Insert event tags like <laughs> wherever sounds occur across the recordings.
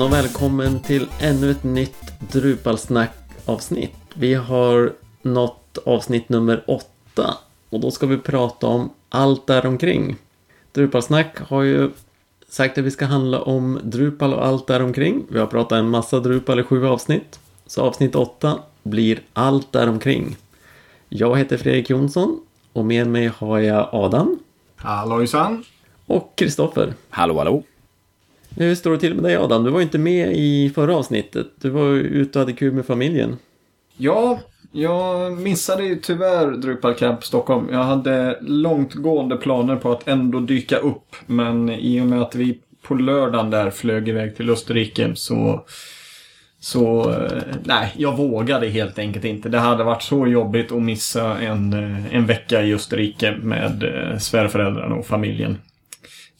Hejsan och välkommen till ännu ett nytt Drupalsnack avsnitt. Vi har nått avsnitt nummer åtta och då ska vi prata om allt däromkring. Drupalsnack har ju sagt att vi ska handla om Drupal och allt däromkring. Vi har pratat en massa Drupal i sju avsnitt. Så avsnitt åtta blir allt däromkring. Jag heter Fredrik Jonsson och med mig har jag Adam Hallojsan! och Kristoffer. Hallå, hallå. Hur står det till med dig Adam? Du var ju inte med i förra avsnittet. Du var ute och hade kul med familjen. Ja, jag missade ju tyvärr Drupal Camp Stockholm. Jag hade långtgående planer på att ändå dyka upp. Men i och med att vi på lördagen där flög iväg till Österrike så... Så, eh, nej, jag vågade helt enkelt inte. Det hade varit så jobbigt att missa en, eh, en vecka i Österrike med eh, svärföräldrarna och familjen.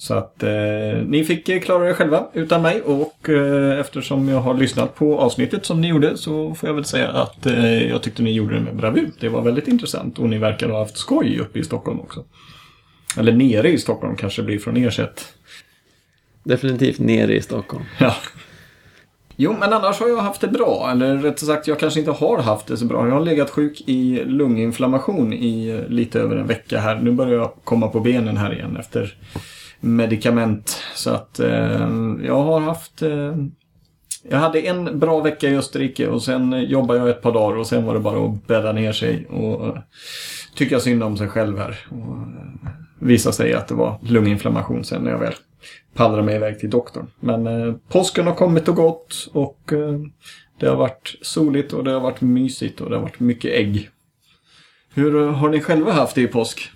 Så att eh, ni fick eh, klara er själva utan mig och eh, eftersom jag har lyssnat på avsnittet som ni gjorde så får jag väl säga att eh, jag tyckte ni gjorde det med bravur. Det var väldigt intressant och ni verkar ha haft skoj uppe i Stockholm också. Eller nere i Stockholm kanske blir från er sätt. Definitivt nere i Stockholm. <laughs> Ja. Jo, men annars har jag haft det bra. Eller rättare sagt, jag kanske inte har haft det så bra. Jag har legat sjuk i lunginflammation i eh, lite över en vecka här. Nu börjar jag komma på benen här igen efter medicament. Så att eh, jag har haft... Eh, jag hade en bra vecka i Österrike och sen jobbade jag ett par dagar och sen var det bara att bädda ner sig och eh, tycka synd om sig själv här. Och eh, visa sig att det var lunginflammation sen när jag väl pallrade mig iväg till doktorn. Men eh, påsken har kommit och gått och eh, det har varit soligt och det har varit mysigt och det har varit mycket ägg. Hur eh, har ni själva haft det i påsk?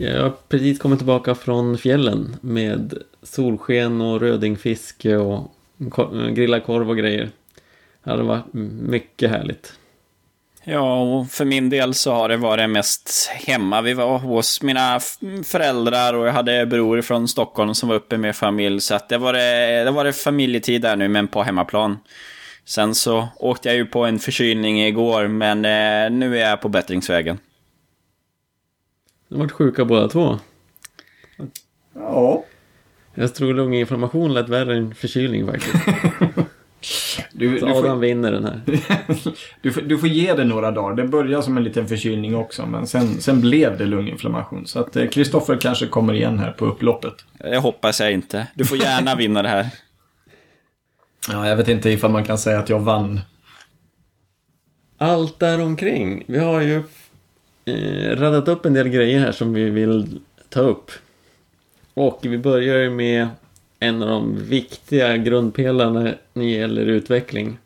Jag har precis kommit tillbaka från fjällen med solsken och rödingfiske och grillad korv och grejer. Det hade varit mycket härligt. Ja, och för min del så har det varit mest hemma. Vi var hos mina föräldrar och jag hade bror från Stockholm som var uppe med familj. Så att det var det, det var det familjetid där nu, men på hemmaplan. Sen så åkte jag ju på en förkylning igår, men eh, nu är jag på bättringsvägen. De har varit sjuka båda två. Ja. Jag tror lunginflammation lät värre än förkylning faktiskt. <laughs> Du, Så du, Adam får, vinner den här. <laughs> du, får, du får ge det några dagar. Det började som en liten förkylning också, men sen, sen blev det lunginflammation. Så att eh, Kristoffer kanske kommer igen här på upploppet. Det hoppas jag inte. Du får gärna <laughs> vinna det här. Ja, jag vet inte ifall man kan säga att jag vann. Allt däromkring. Vi har ju eh, radat upp en del grejer här som vi vill ta upp. Och vi börjar ju med en av de viktiga grundpelarna när det gäller utveckling.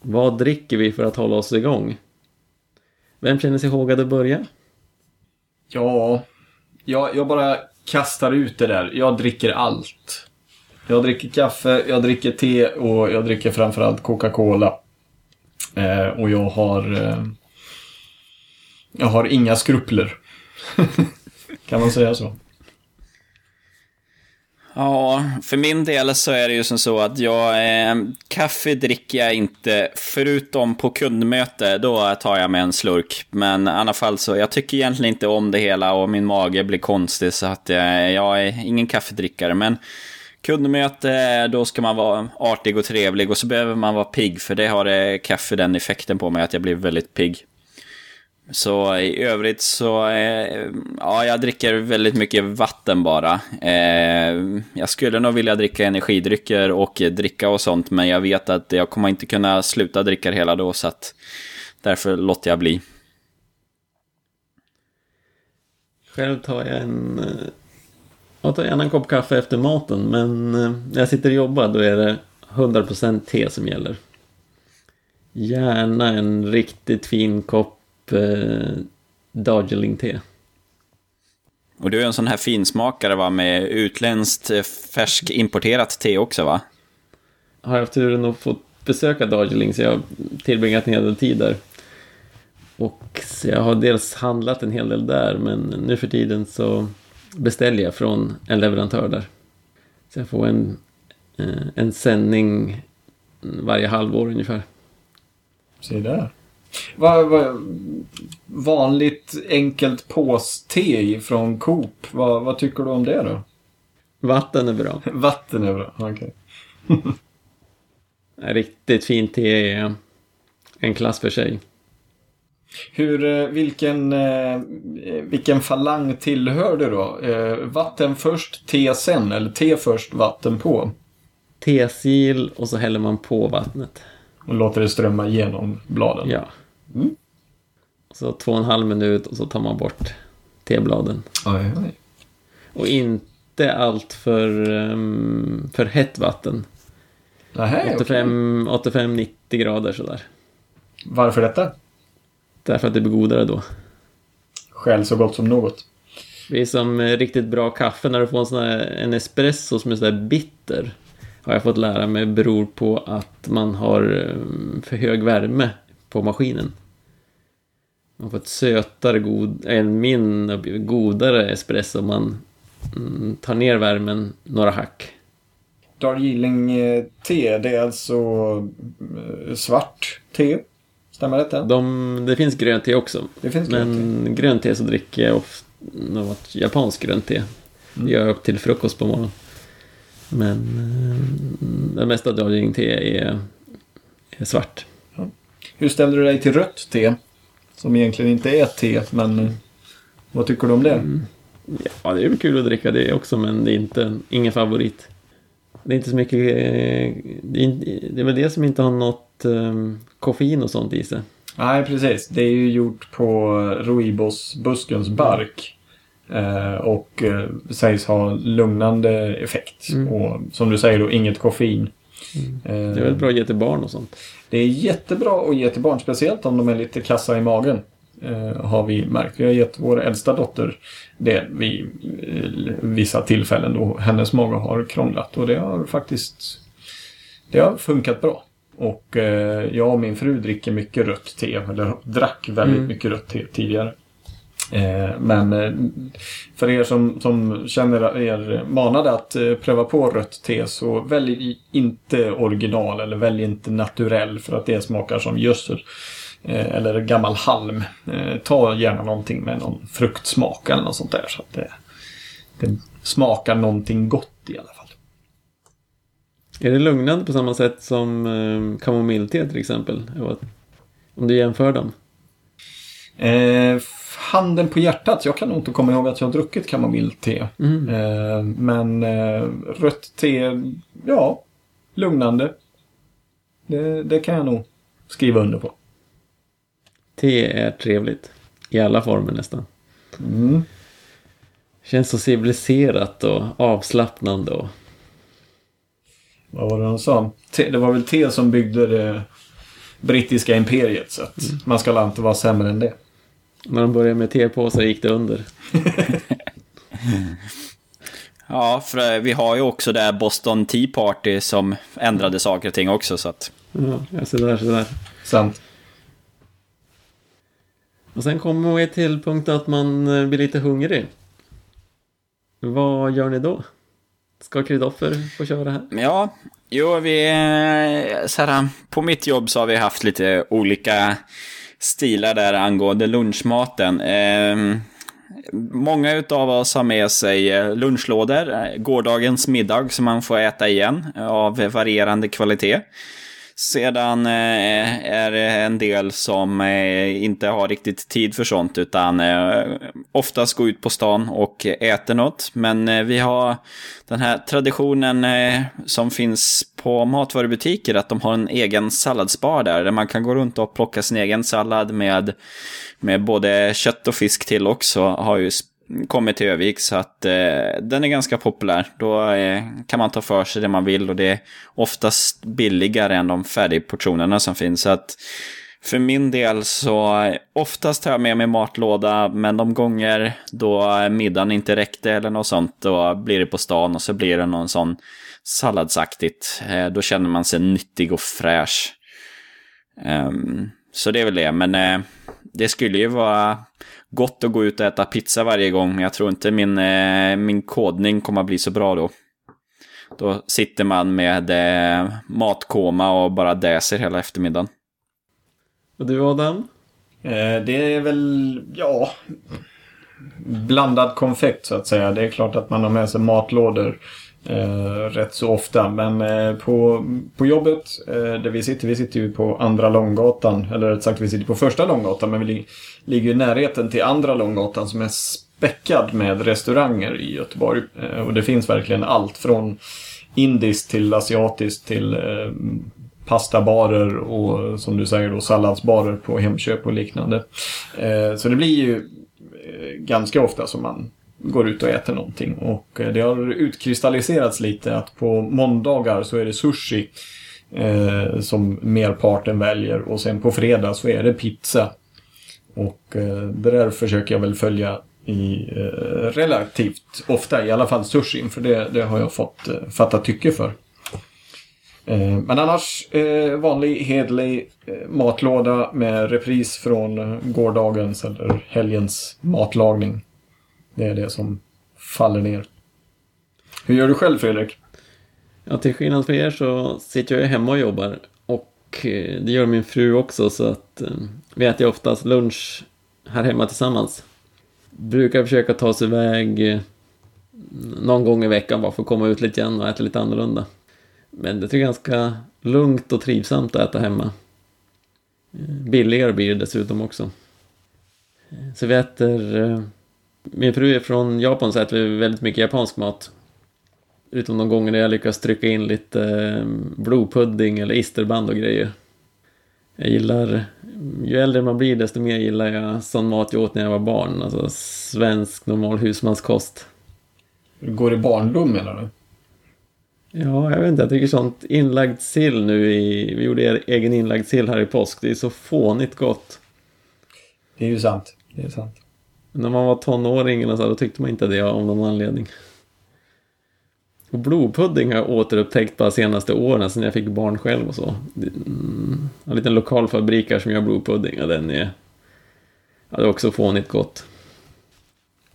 Vad dricker vi för att hålla oss igång? Vem känner sig ihåg att börja? Ja, jag, jag bara kastar ut det där. Jag dricker allt. Jag dricker kaffe, jag dricker te och jag dricker framförallt Coca-Cola. Eh, och jag har... Eh, jag har inga skrupler. <laughs> kan man säga så? Ja, för min del så är det ju som så att jag, eh, kaffe dricker jag inte, förutom på kundmöte, då tar jag med en slurk. Men i alla fall så, jag tycker egentligen inte om det hela och min mage blir konstig så att jag, jag är ingen kaffedrickare. Men kundmöte, då ska man vara artig och trevlig och så behöver man vara pigg, för det har eh, kaffe den effekten på mig att jag blir väldigt pigg. Så i övrigt så, eh, ja, jag dricker väldigt mycket vatten bara. Eh, jag skulle nog vilja dricka energidrycker och dricka och sånt, men jag vet att jag kommer inte kunna sluta dricka det hela då, så att därför låter jag bli. Själv tar jag en... Eh, jag tar gärna en kopp kaffe efter maten men eh, när jag sitter och jobbar då är det 100% te som gäller. Gärna en riktigt fin kopp eh, Darjeeling-te. Och du är en sån här finsmakare va, med utländskt eh, färsk importerat te också va? Har jag haft turen att få besöka Darjeeling så jag har tillbringat en hel del tid där. Och så jag har dels handlat en hel del där men nu för tiden så beställer jag från en leverantör där. Så jag får en, eh, en sändning varje halvår ungefär. Se där. Vad, vad, vanligt enkelt påste från Coop. Vad, vad tycker du om det då? Vatten är bra. <laughs> Vatten är bra. Okej. <laughs> Riktigt fint te är en klass för sig. Hur, eh, vilken, eh, vilken falang tillhör du då? Eh, vatten först, te sen eller te först, vatten på? Tesil och så häller man på vattnet. Och låter det strömma igenom bladen? Ja. Mm. Så två och en halv minut och så tar man bort tebladen. Oj, oj. Och inte allt för, um, för hett vatten. Nähä, okej. 85 85-90 grader sådär. Varför detta? Därför att det blir godare då. Skäl så gott som något. Det är som riktigt bra kaffe när du får en sån här en espresso som är sådär bitter. Har jag fått lära mig beror på att man har eh, för hög värme på maskinen. Man får ett sötare, god, en min godare espresso om man mm, tar ner värmen några hack. Darjeeling-te, det är alltså eh, svart te. Stämmer detta? De, det finns grönt te också. Det finns grönt Men grönt te så dricker jag ofta något japanskt grönt te. Mm. Det gör jag upp till frukost på morgonen. Men eh, det mesta Darjeeling te är, är svart. Hur ställer du dig till rött te? Som egentligen inte är te, men eh, vad tycker du om det? Ja, det är väl kul att dricka det också, men det är inte, ingen favorit. Det är inte så mycket... eh, Det är, det är väl det som inte har något um, koffein och sånt i sig. Nej, precis. Det är ju gjort på roibos-buskens bark. Eh, och eh, sägs ha lugnande effekt. Mm. Och som du säger då, inget koffein. Eh, Det är väl bra att ge till barn och sånt. Det är jättebra att ge till barn, speciellt om de är lite kassa i magen. Har vi märkt. Vi har gett vår äldsta dotter det vid vissa tillfällen då hennes mage har krånglat. Och det har faktiskt det har funkat bra. Och jag och min fru dricker mycket rött te, eller drack väldigt Mm. mycket rött te tidigare. Eh, men eh, för er som, som känner er manade att eh, pröva på rött te så välj inte original eller välj inte naturell för att det smakar som gödsel. Eller gammal halm. Ta gärna någonting med någon fruktsmak eller något sånt där så att det, det smakar någonting gott i alla fall. Är det lugnande på samma sätt som kamomillte till exempel? Om du jämför dem. Eh, handen på hjärtat, jag kan nog inte komma ihåg att jag har druckit kamomillte. Mm. Eh, men eh, rött te, ja, lugnande. Det, det kan jag nog skriva under på. Te är trevligt. I alla former nästan. Mm. Känns så civiliserat och avslappnande och Vad var det han sa? Te, det var väl te som byggde det brittiska imperiet. Så att man ska inte vara sämre än det. När de började med tepåsar gick det under. <laughs> Ja, för eh, vi har ju också det här Boston Tea Party som ändrade saker och ting också. Så att, Ja, ja, så där, så där. Sant. Och sen kommer vi till punkten att man eh, blir lite hungrig. Vad gör ni då? Ska Kristoffer få köra här? ja, jo, vi... eh, Så här, på mitt jobb så har vi haft lite olika stilar där angående lunchmaten. Eh, många utav oss har med sig eh, lunchlådor, eh, gårdagens middag som man får äta igen eh, av varierande kvalitet. Sedan eh, är det en del som eh, inte har riktigt tid för sånt utan eh, oftast går ut på stan och äter något. Men vi har den här traditionen som finns på matvarubutiker att de har en egen salladsbar där, där man kan gå runt och plocka sin egen sallad med, med både kött och fisk till också. Har ju kommit till Övik så att eh, den är ganska populär. Då eh, kan man ta för sig det man vill och det är oftast billigare än de färdigportionerna som finns. Så att för min del så eh, oftast tar jag med mig matlåda men de gånger då eh, middagen inte räckte eller något sånt då blir det på stan och så blir det någon sån salladsaktigt. Eh, då känner man sig nyttig och fräsch. Um, så det är väl det, men eh, det skulle ju vara gott att gå ut och äta pizza varje gång, men jag tror inte min, eh, min kodning kommer att bli så bra då. Då sitter man med eh, matkoma och bara däser hela eftermiddagen. Och du Adam? Eh, det är väl, ja, blandad konfekt så att säga. Det är klart att man har med sig matlådor eh, rätt så ofta. Men eh, på, på jobbet eh, där vi sitter, vi sitter ju på andra Långgatan, eller rätt sagt vi sitter på första Långgatan, men vi li ligger i närheten till andra Långgatan som är späckad med restauranger i Göteborg. Eh, och det finns verkligen allt från indiskt till asiatiskt till eh, pastabarer och som du säger då salladsbarer på Hemköp och liknande. Eh, så det blir ju eh, ganska ofta som man går ut och äter någonting. Och eh, det har utkristalliserats lite att på måndagar så är det sushi eh, som merparten väljer och sen på fredag så är det pizza. Och eh, det där försöker jag väl följa i eh, relativt ofta, i alla fall sushin, för det, det har jag fått eh, fatta tycke för. Eh, men annars eh, vanlig hedlig eh, matlåda med repris från eh, gårdagens eller helgens matlagning. Det är det som faller ner. Hur gör du själv Fredrik? Ja, till skillnad från er så sitter jag hemma och jobbar. Och eh, det gör min fru också så att eh, vi äter oftast lunch här hemma tillsammans. Brukar försöka ta oss iväg eh, någon gång i veckan bara för att komma ut lite grann och äta lite annorlunda. Men det är ganska lugnt och trivsamt att äta hemma. Billigare blir det dessutom också. Så vi äter... Min fru är från Japan så äter vi väldigt mycket japansk mat. Utom de gånger jag lyckas trycka in lite eh, blodpudding eller isterband och grejer. Jag gillar, ju äldre man blir desto mer gillar jag sån mat jag åt när jag var barn. Alltså svensk normal husmanskost. Du går i barndom menar du? Ja, jag vet inte, jag tycker sånt inlagd sill nu i, vi gjorde egen inlagd sill här i påsk, det är så fånigt gott. Det är ju sant. Det är sant. När man var tonåring eller så, då tyckte man inte det av någon anledning. Och blodpudding har jag återupptäckt bara senaste åren, sen jag fick barn själv och så. Det- Mm, en liten lokal fabrik här som gör blodpudding, och den är... Ja, det är också fånigt gott.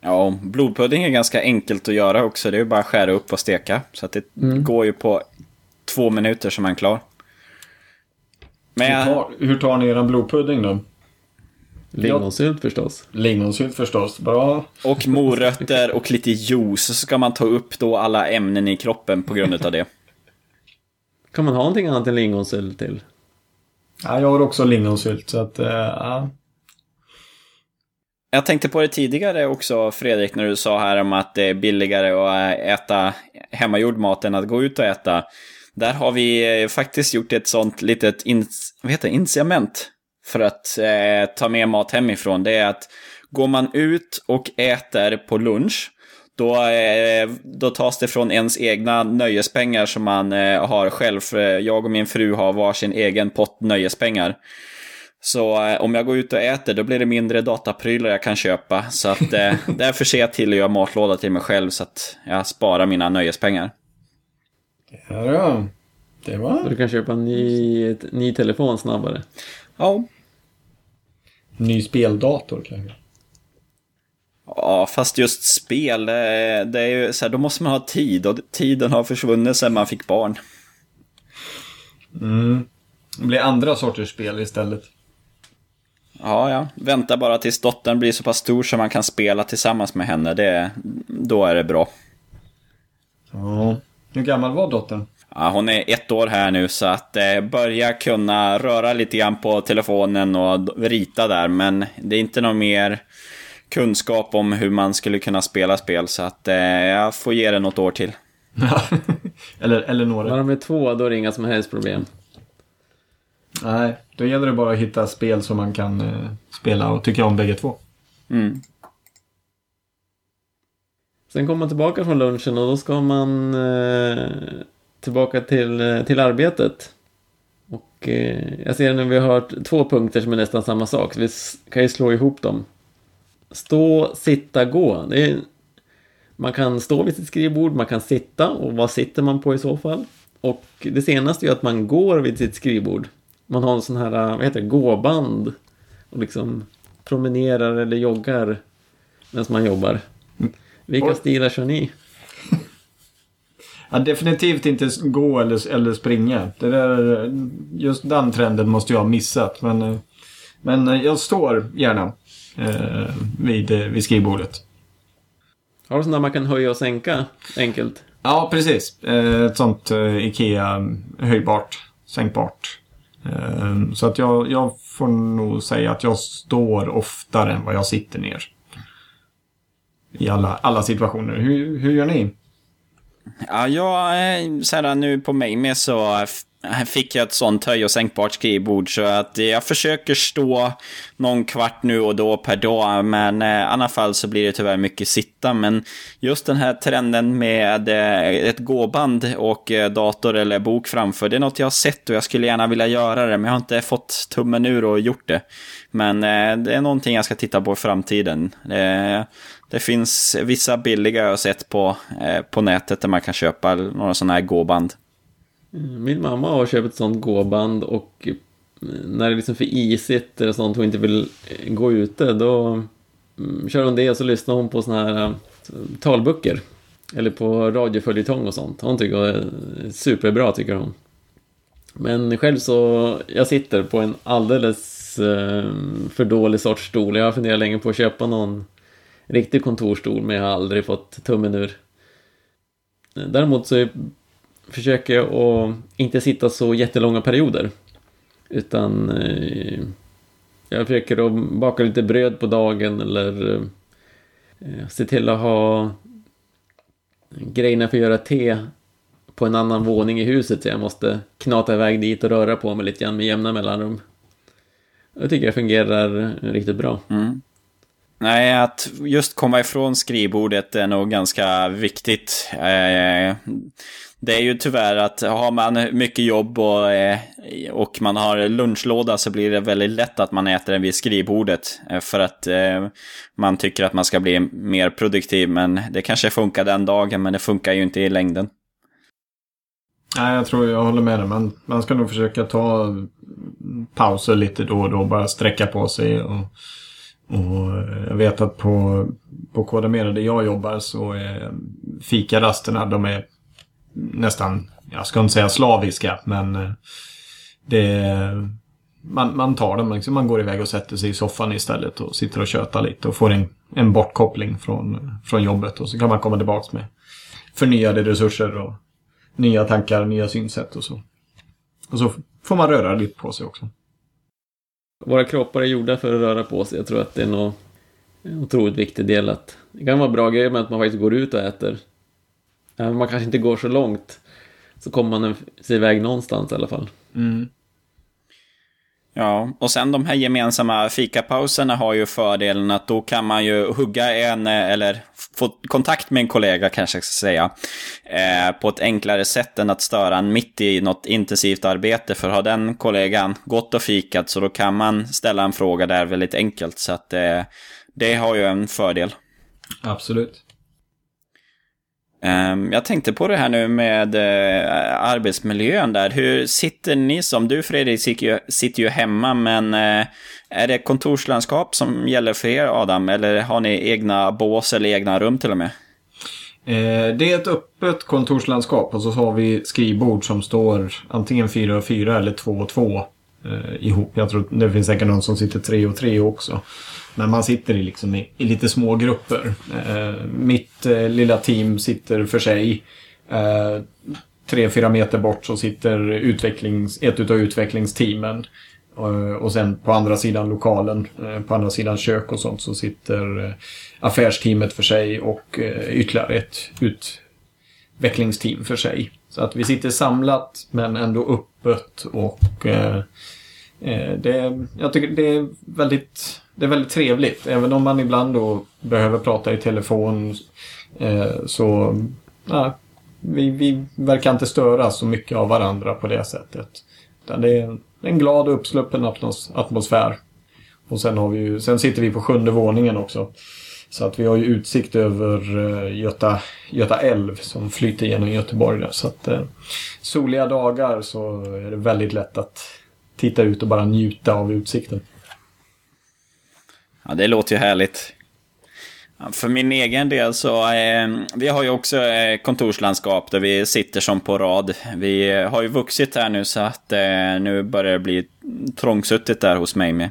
Ja, blodpudding är ganska enkelt att göra också. Det är ju bara att skära upp och steka. Så att det går ju på två minuter som man är klar. Men Hur, jag, tar, hur tar ni eran blodpudding då? Lingonsylt förstås. Lingonsylt förstås. Bra. och morötter och lite juice. Så ska man ta upp då alla ämnen i kroppen på grund av det. Kan man ha någonting annat än lingonsylt till? Ja, jag har också lingonsylt så att... eh, ja. Jag tänkte på det tidigare också, Fredrik, när du sa här om att det är billigare att äta hemmagjord mat än att gå ut och äta. Där har vi eh, faktiskt gjort ett sånt litet ins- vad heter det, incitament för att eh, ta med mat hemifrån. Det är att går man ut och äter på lunch, då, eh, då tas det från ens egna nöjespengar som man eh, har själv. Jag och min fru har varsin egen pott nöjespengar. Så eh, om jag går ut och äter, då blir det mindre dataprylar jag kan köpa. Så att <laughs> därför ser jag till att göra matlåda till mig själv så att jag sparar mina nöjespengar. Ja. Det Så var du kan köpa en ny, ny telefon snabbare. Ja. Ny speldator kanske. Ja, fast just spel, det är, ju så här, då måste man ha tid och tiden har försvunnit sedan man fick barn. Mm. Det blir andra sorters spel istället. Ja, ja. Vänta bara tills dottern blir så pass stor så man kan spela tillsammans med henne. Det, då är det bra. Ja. Hur gammal var dottern? Ja, hon är ett år här nu så att eh, börja kunna röra lite grann på telefonen och rita där. Men det är inte någon mer kunskap om hur man skulle kunna spela spel. Så att eh, jag får ge det något år till. <laughs> eller, eller När några. de är två, då är det inga som helst problem. Nej, då gäller det bara att hitta spel som man kan eh, spela och tycka om bägge två. Mm. Sen kommer man tillbaka från lunchen och då ska man eh, tillbaka till, eh, till arbetet. Och eh, jag ser nu vi har hört två punkter som är nästan samma sak, så vi kan ju slå ihop dem. Stå, sitta, gå. Är, man kan stå vid sitt skrivbord, man kan sitta och vad sitter man på i så fall? Och det senaste är att man går vid sitt skrivbord. Man har en sån här, eh, vad heter det, gåband. Och liksom promenerar eller joggar medan man jobbar. Vilka stilar kör ni? Ja, definitivt inte gå eller, eller springa. Det där, just den trenden måste jag ha missat. Men, eh, men eh, jag står gärna eh, vid, eh, vid skrivbordet. Har du där man kan höja och sänka enkelt? Ja, precis. Ett sånt Ikea höjbart, sänkbart. Så att jag, jag får nog säga att jag står oftare än vad jag sitter ner. I alla, alla situationer. Hur, hur gör ni? Ja, jag, så här, nu på mig med så eh, fick jag ett sånt höj och sänkbart skrivbord så att jag försöker stå någon kvart nu och då per dag men eh, i alla fall så blir det tyvärr mycket sitta men just den här trenden med eh, ett gåband och eh, dator eller bok framför det är något jag har sett och jag skulle gärna vilja göra det men jag har inte fått tummen ur och gjort det. Men det är någonting jag ska titta på i framtiden. Det finns vissa billiga jag har sett på, på nätet där man kan köpa några sådana här gåband. Mm, min mamma har köpt ett sånt gåband och eh, när det är liksom för isigt eller sånt hon inte vill eh, gå ute då mm, kör hon det och så lyssnar hon på såna här eh, talböcker. Eller på radioföljetong och sånt. Hon tycker det är superbra tycker hon. Men själv så, jag sitter på en alldeles för dålig sorts stol. Jag har funderat länge på att köpa någon riktig kontorstol men jag har aldrig fått tummen ur. Däremot så är försöker att inte sitta så jättelånga perioder. Utan eh, jag försöker att baka lite bröd på dagen eller eh, se till att ha grejerna för att göra te på en annan våning i huset så jag måste knata iväg dit och röra på mig lite grann med jämna mellanrum. Jag tycker det fungerar riktigt bra. Mm. Nej, att just komma ifrån skrivbordet är nog ganska viktigt. Eh, det är ju tyvärr att har man mycket jobb och, eh, och man har lunchlåda så blir det väldigt lätt att man äter den vid skrivbordet. Eh, för att eh, man tycker att man ska bli mer produktiv. Men det kanske funkar den dagen, men det funkar ju inte i längden. Nej, jag tror jag håller med dig. Man, man ska nog försöka ta pauser lite då och då. Bara sträcka på sig. Och och jag vet att på, på Kodamera där jag jobbar så är fikarasterna de är nästan, jag ska inte säga slaviska, men eh, det man, man tar dem, liksom, man går iväg och sätter sig i soffan istället och sitter och tjötar lite och får en, en bortkoppling från, från jobbet. Och så kan man komma tillbaka med förnyade resurser och nya tankar, nya synsätt och så. Och så får man röra lite på sig också. Våra kroppar är gjorda för att röra på sig. Jag tror att det är en otroligt viktig del att det kan vara bra grejer med att man faktiskt går ut och äter. Även om man kanske inte går så långt så kommer man sig iväg någonstans i alla fall. Mm. Ja, och sen de här gemensamma fikapauserna har ju fördelen att då kan man ju hugga en, eller få kontakt med en kollega kanske jag ska säga, eh, på ett enklare sätt än att störa en mitt i något intensivt arbete. För har den kollegan gått och fikat så då kan man ställa en fråga där väldigt enkelt. Så att eh, det har ju en fördel. Absolut. Ehm, jag tänkte på det här nu med eh, arbetsmiljön där. Hur sitter ni som, du Fredrik sitter ju, hemma, men eh, är det kontorslandskap som gäller för er Adam? Eller har ni egna bås eller egna rum till och med? Eh, det är ett öppet kontorslandskap och så har vi skrivbord som står antingen 4 och 4 eller 2 och 2 ihop. Jag tror det finns säkert någon som sitter 3 och 3 också. Men man sitter i, liksom i, i lite små grupper. Eh, mitt eh, lilla team sitter för sig. Eh, tre, fyra meter bort så sitter utvecklings, ett utav utvecklingsteamen. Eh, och sen på andra sidan lokalen, eh, på andra sidan kök och sånt så sitter eh, affärsteamet för sig och eh, ytterligare ett utvecklingsteam för sig. Så att vi sitter samlat men ändå öppet och eh, Eh, det, jag tycker det är väldigt det är väldigt trevligt. Även om man ibland då behöver prata i telefon eh, så ja, vi, vi verkar inte störa så mycket av varandra på det sättet. Det är en glad och uppsluppen atmosfär. Och sen, har vi ju, sen sitter vi på sjunde våningen också. Så att vi har ju utsikt över eh, Göta, Göta älv som flyter genom Göteborg där. Så att soliga dagar så är det väldigt lätt att titta ut och bara njuta av utsikten. Ja, det låter ju härligt. För min egen del så, eh, vi har ju också eh, kontorslandskap där vi sitter som på rad. Vi eh, har ju vuxit här nu så att eh, nu börjar det bli trångsuttigt där hos mig med.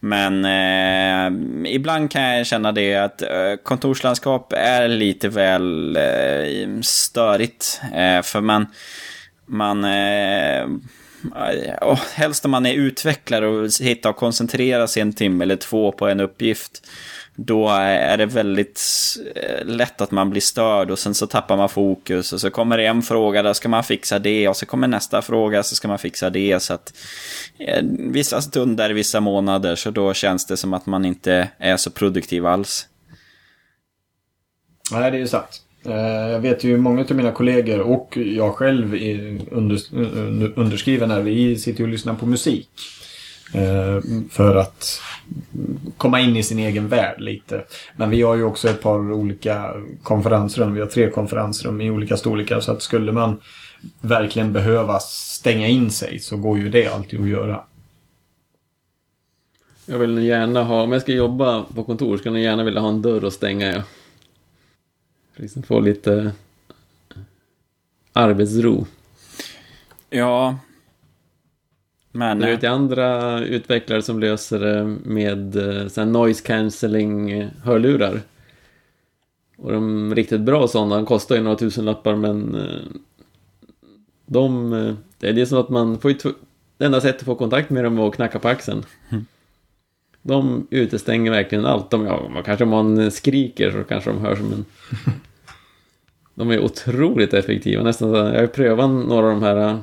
Men eh, ibland kan jag känna det att eh, kontorslandskap är lite väl eh, störigt. Eh, för man, man eh, oh, helst om man är utvecklare och hittar och koncentrerar sig en timme eller två på en uppgift då är det väldigt eh, lätt att man blir störd och sen så tappar man fokus och så kommer det en fråga, där ska man fixa det och så kommer nästa fråga, så ska man fixa det. Så att eh, vissa stunder, vissa månader, så då känns det som att man inte är så produktiv alls. Nej, det är ju sant. Eh, jag vet ju många av mina kollegor och jag själv är underskriven här. Vi sitter och lyssnar på musik. Eh, för att komma in i sin egen värld lite. Men vi har ju också ett par olika konferensrum. Vi har tre konferensrum i olika storlekar. Så att skulle man verkligen behöva stänga in sig så går ju det alltid att göra. Jag vill gärna ha, om jag ska jobba på kontor skulle jag gärna vilja ha en dörr att stänga. Ja. Liksom få lite arbetsro. Ja, men, du vet, det är andra utvecklare som löser det med eh, sån noise cancelling hörlurar. Och de är riktigt bra sådana, kostar ju några tusen lappar men eh, de, eh, det är det som att man får ju det enda sättet att få kontakt med dem är att knacka på axeln. Mm. De utestänger verkligen allt. De, ja, kanske om man skriker så kanske de hörs men <laughs> de är otroligt effektiva. Nästan, jag har prövat några av de här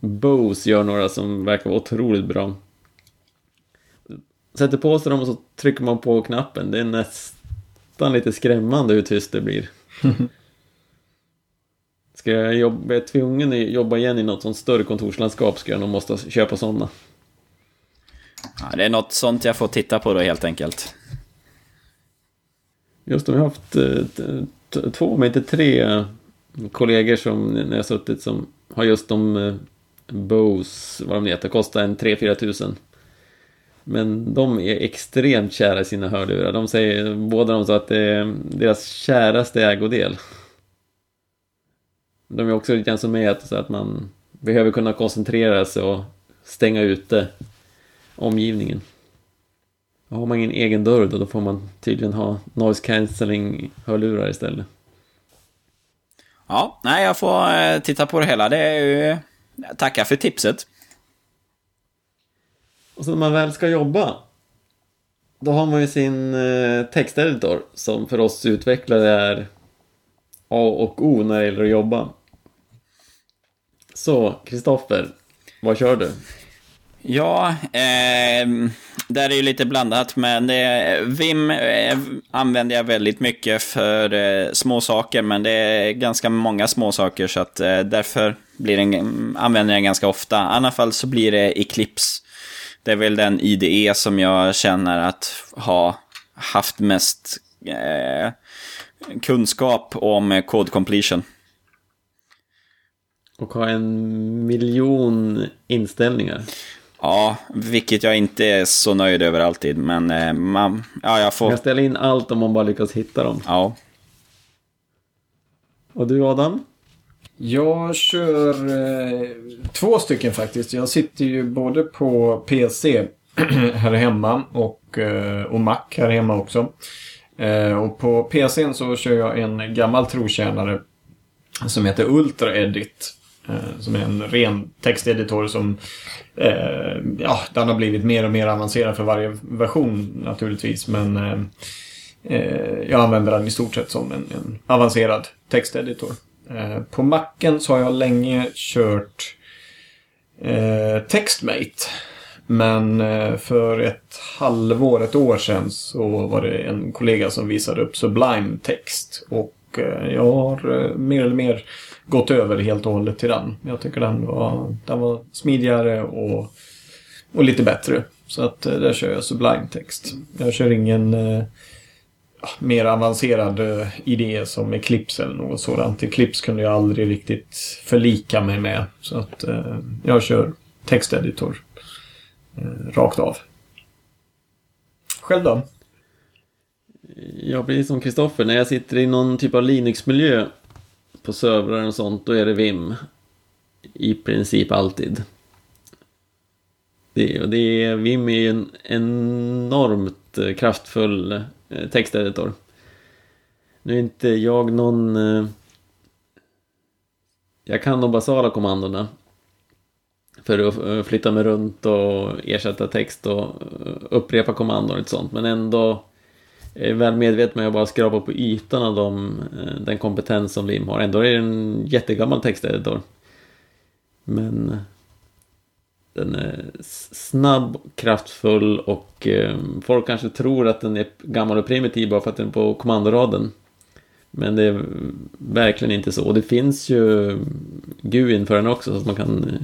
Bose gör några som verkar vara otroligt bra. Sätter på sig dem och så trycker man på knappen. Det är nästan lite skrämmande hur tyst det blir. <laughs> Ska jag jobba, är tvungen att jobba igen i något sånt större kontorslandskap ska jag nog måste köpa sådana. Ja, det är något sånt jag får titta på då helt enkelt. Just det, vi har haft eh, två, men inte tre kollegor som när jag suttit som har just de eh, Bose, vad de heter, kostar en 3-4 tusen. Men de är extremt kära i sina hörlurar. De säger, båda de sa att det är deras käraste ägodel. De är också lite grann som mig, så att man behöver kunna koncentrera sig och stänga ute omgivningen. Och har man ingen egen dörr då, då får man tydligen ha noise cancelling hörlurar istället. Ja, nej jag får eh, titta på det hela. Det är ju Tackar för tipset. Och så när man väl ska jobba. Då har man ju sin eh, texteditor som för oss utvecklare är A och O när det gäller att jobba. Så, Kristoffer, vad kör du? Ja, eh, där är ju lite blandat, men eh, Vim eh, använder jag väldigt mycket för eh, små saker, men det är ganska många små saker så att eh, därför blir den, använder jag den ganska ofta. I alla fall så blir det Eclipse. Det är väl den IDE som jag känner att ha haft mest eh, kunskap om code completion. Och ha en miljon inställningar. Ja, vilket jag inte är så nöjd över alltid. Men eh, man, ja, jag får... Man kan ställa in allt om man bara lyckas hitta dem. Ja. Och du Adam? Jag kör eh, två stycken faktiskt. Jag sitter ju både på PC <clears throat> här hemma och, eh, och Mac här hemma också. Eh, och på PCn så kör jag en gammal trotjänare som heter Ultra Edit. Eh, som är en ren texteditor som eh, ja, den har blivit mer och mer avancerad för varje version naturligtvis. Men eh, eh jag använder den i stort sett som en, en avancerad texteditor. Eh, på macken så har jag länge kört eh, Textmate. Men eh, för ett halvår, ett år sedan så var det en kollega som visade upp Sublime text. Och eh, jag har mer eller mer gått över helt och hållet till den. Jag tycker den var, den var smidigare och, och lite bättre. Så att eh, där kör jag Sublime text. Jag kör ingen eh, ah, mer avancerad eh, idé som Eclipse eller något sådant. Eclipse kunde jag aldrig riktigt förlika mig med. Så att eh, jag kör texteditor eh, rakt av. Själv då? Jag blir som Kristoffer. När jag sitter i någon typ av Linux-miljö på servrar och sånt, då är det Vim. I princip alltid. Det, och det är, Vim är ju en enormt eh, kraftfull eh, texteditor. Nu är inte jag någon... Eh, jag kan de basala kommandona. För att flytta mig runt och ersätta text och upprepa kommandon och sånt. Men ändå jag är väl medveten om att bara skrapar på ytan av dem, eh, den kompetens som Lim har. Ändå är det en jättegammal texteditor. Men eh, den är snabb, kraftfull och eh, folk kanske tror att den är gammal och primitiv bara för att den är på kommandoraden. Men det är verkligen inte så. Och det finns ju GUIn för den också så att man kan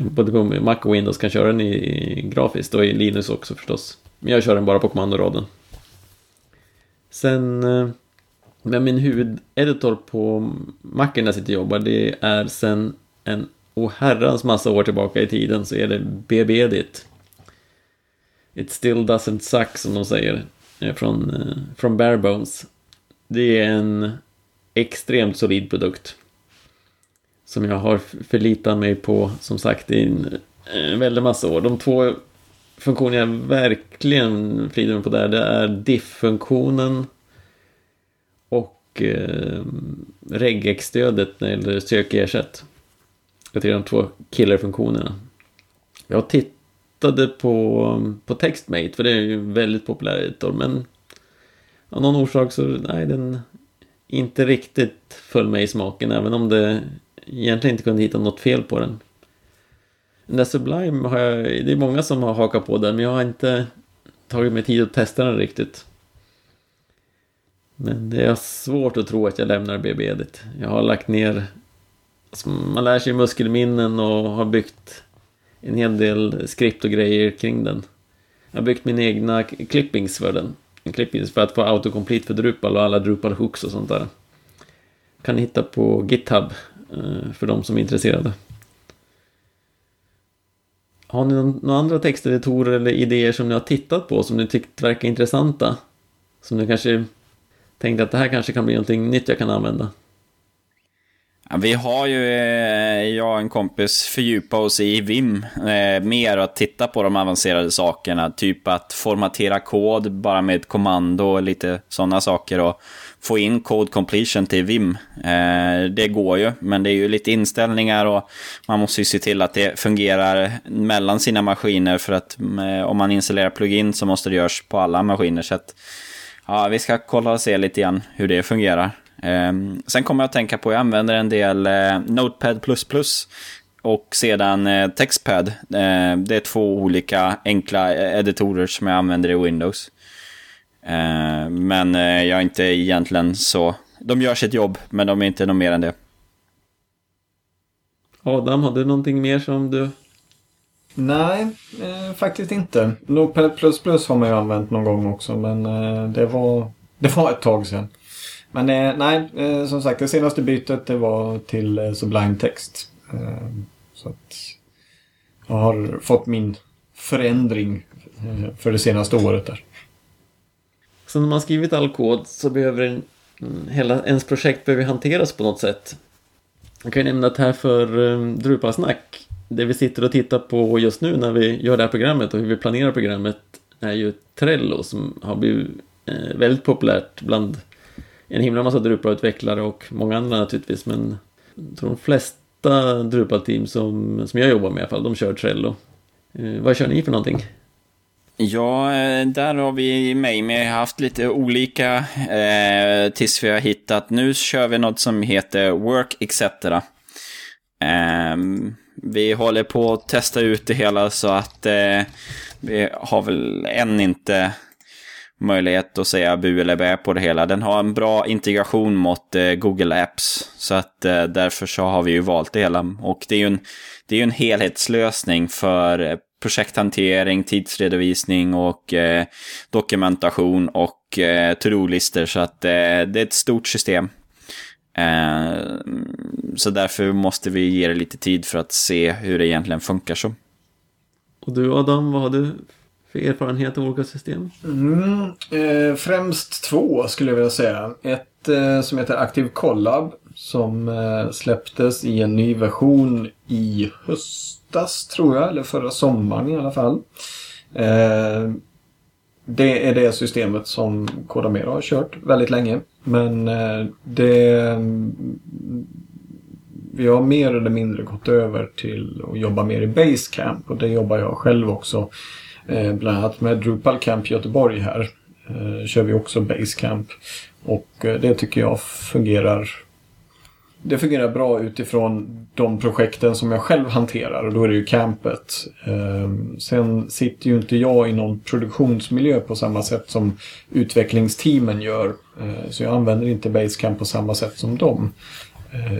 både på Mac och Windows kan köra den i grafiskt och i Linux också förstås. Men jag kör den bara på kommandoraden. Sen eh, men min huvudeditor på macken där jag sitter och jobbar det är sen en oherrans massa år tillbaka i tiden så är det BB-edit. It still doesn't suck som de säger. Eh, från, eh, från Barebones. Det är en extremt solid produkt. Som jag har förlitat mig på som sagt i en, en väldig massa år. De två funktioner jag verkligen frider mig på där det är diff-funktionen och eh, regex-stödet när det gäller sök ersätt. Jag tycker de två killerfunktionerna. Jag tittade på, på Textmate för det är ju väldigt populär editor men av någon orsak så nej den inte riktigt föll mig i smaken även om det egentligen inte kunde hitta något fel på den. Den där Sublime har jag, det är många som har hakat på den men jag har inte tagit mig tid att testa den riktigt. Men det är svårt att tro att jag lämnar BB-edit. Jag har lagt ner... Alltså man lär sig muskelminnen och har byggt en hel del skript och grejer kring den. Jag har byggt mina egna clippings för den. En clippings för att få autocomplete för Drupal och alla Drupal hooks och sånt där. Kan ni hitta på GitHub eh, för de som är intresserade. Har ni någon, några andra texteditorer eller idéer som ni har tittat på som ni tyckt verkar intressanta? Som ni kanske tänkte att det här kanske kan bli någonting nytt jag kan använda? Vi har ju, eh, jag och en kompis, fördjupa oss i Vim eh, mer och att titta på de avancerade sakerna. Typ att formatera kod bara med ett kommando och lite sådana saker. Och få in code completion till Vim. Eh, det går ju, men det är ju lite inställningar och man måste ju se till att det fungerar mellan sina maskiner. För att om man installerar plugin så måste det göras på alla maskiner. Så att, ja, vi ska kolla och se lite grann hur det fungerar. Ehm, sen kommer jag att tänka på, jag använder en del eh, Notepad++ och sedan eh, Textpad. Eh, det är två olika enkla eh, editorer som jag använder i Windows. Eh, men jag är inte egentligen så... De gör sitt jobb, men de är inte något mer än det. Adam, har du någonting mer som du... Nej, eh, faktiskt inte. Notepad++ har man ju använt någon gång också men eh, det, var, det var ett tag sedan. Men eh, nej, eh, som sagt det senaste bytet det var till eh, Sublime Text. Eh, så att jag har fått min förändring eh, för det senaste året där. Så när man skrivit all kod så behöver en, mm, hela ens projekt behöver hanteras på något sätt. Jag kan ju nämna att här för um, Drupalsnack, det vi sitter och tittar på just nu när vi gör det här programmet och hur vi planerar programmet är ju Trello som har blivit eh, väldigt populärt bland en himla massa Drupal-utvecklare och många andra naturligtvis men jag tror de flesta Drupal-team som, som jag jobbar med i alla fall, de kör Trello. Eh, vad kör ni för någonting? Ja, eh, där har vi mig med haft lite olika eh, tills vi har hittat. Nu kör vi något som heter Work etc. Eh, vi håller på att testa ut det hela så att eh, vi har väl än inte möjlighet att säga bu eller bä på det hela. Den har en bra integration mot eh, Google Apps. Så att eh, därför så har vi ju valt det hela. Och det är ju en, det är ju en helhetslösning för eh, projekthantering, tidsredovisning och eh, dokumentation och eh, to-do-listor. Så att eh, det är ett stort system. Eh, så därför måste vi ge det lite tid för att se hur det egentligen funkar så. Och du Adam, vad har du för erfarenhet av olika system? Mm, eh, främst två skulle jag vilja säga. Ett eh, som heter Active Collab som eh, släpptes i en ny version i höstas tror jag, eller förra sommaren i alla fall. Eh, det är det systemet som Kodamera har kört väldigt länge. Men eh, det... Vi har mer eller mindre gått över till att jobba mer i Basecamp och det jobbar jag själv också. Eh, bland annat med Drupal Camp Göteborg här. Eh, kör vi också Basecamp. Och eh, det tycker jag fungerar det fungerar bra utifrån de projekten som jag själv hanterar och då är det ju campet. Sen sitter ju inte jag i någon produktionsmiljö på samma sätt som utvecklingsteamen gör. Så jag använder inte Basecamp på samma sätt som dem.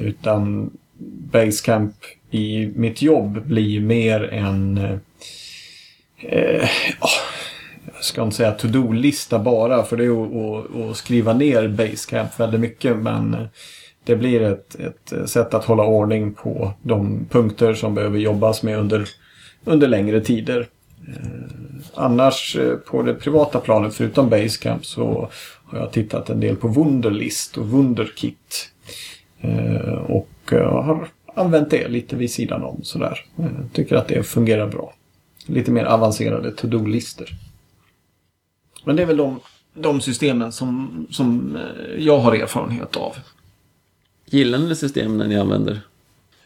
Utan Basecamp i mitt jobb blir mer en eh, jag ska inte säga to-do-lista bara för det är att, skriva ner Basecamp väldigt mycket men det blir ett, ett sätt att hålla ordning på de punkter som behöver jobbas med under, under längre tider. Eh, annars eh, på det privata planet, förutom Basecamp, så har jag tittat en del på Wunderlist och Wunderkit. Eh, och eh, har använt det lite vid sidan om sådär. Jag tycker att det fungerar bra. Lite mer avancerade to-do-listor. Men det är väl de, de systemen som, som jag har erfarenhet av. Gillar ni systemen ni använder?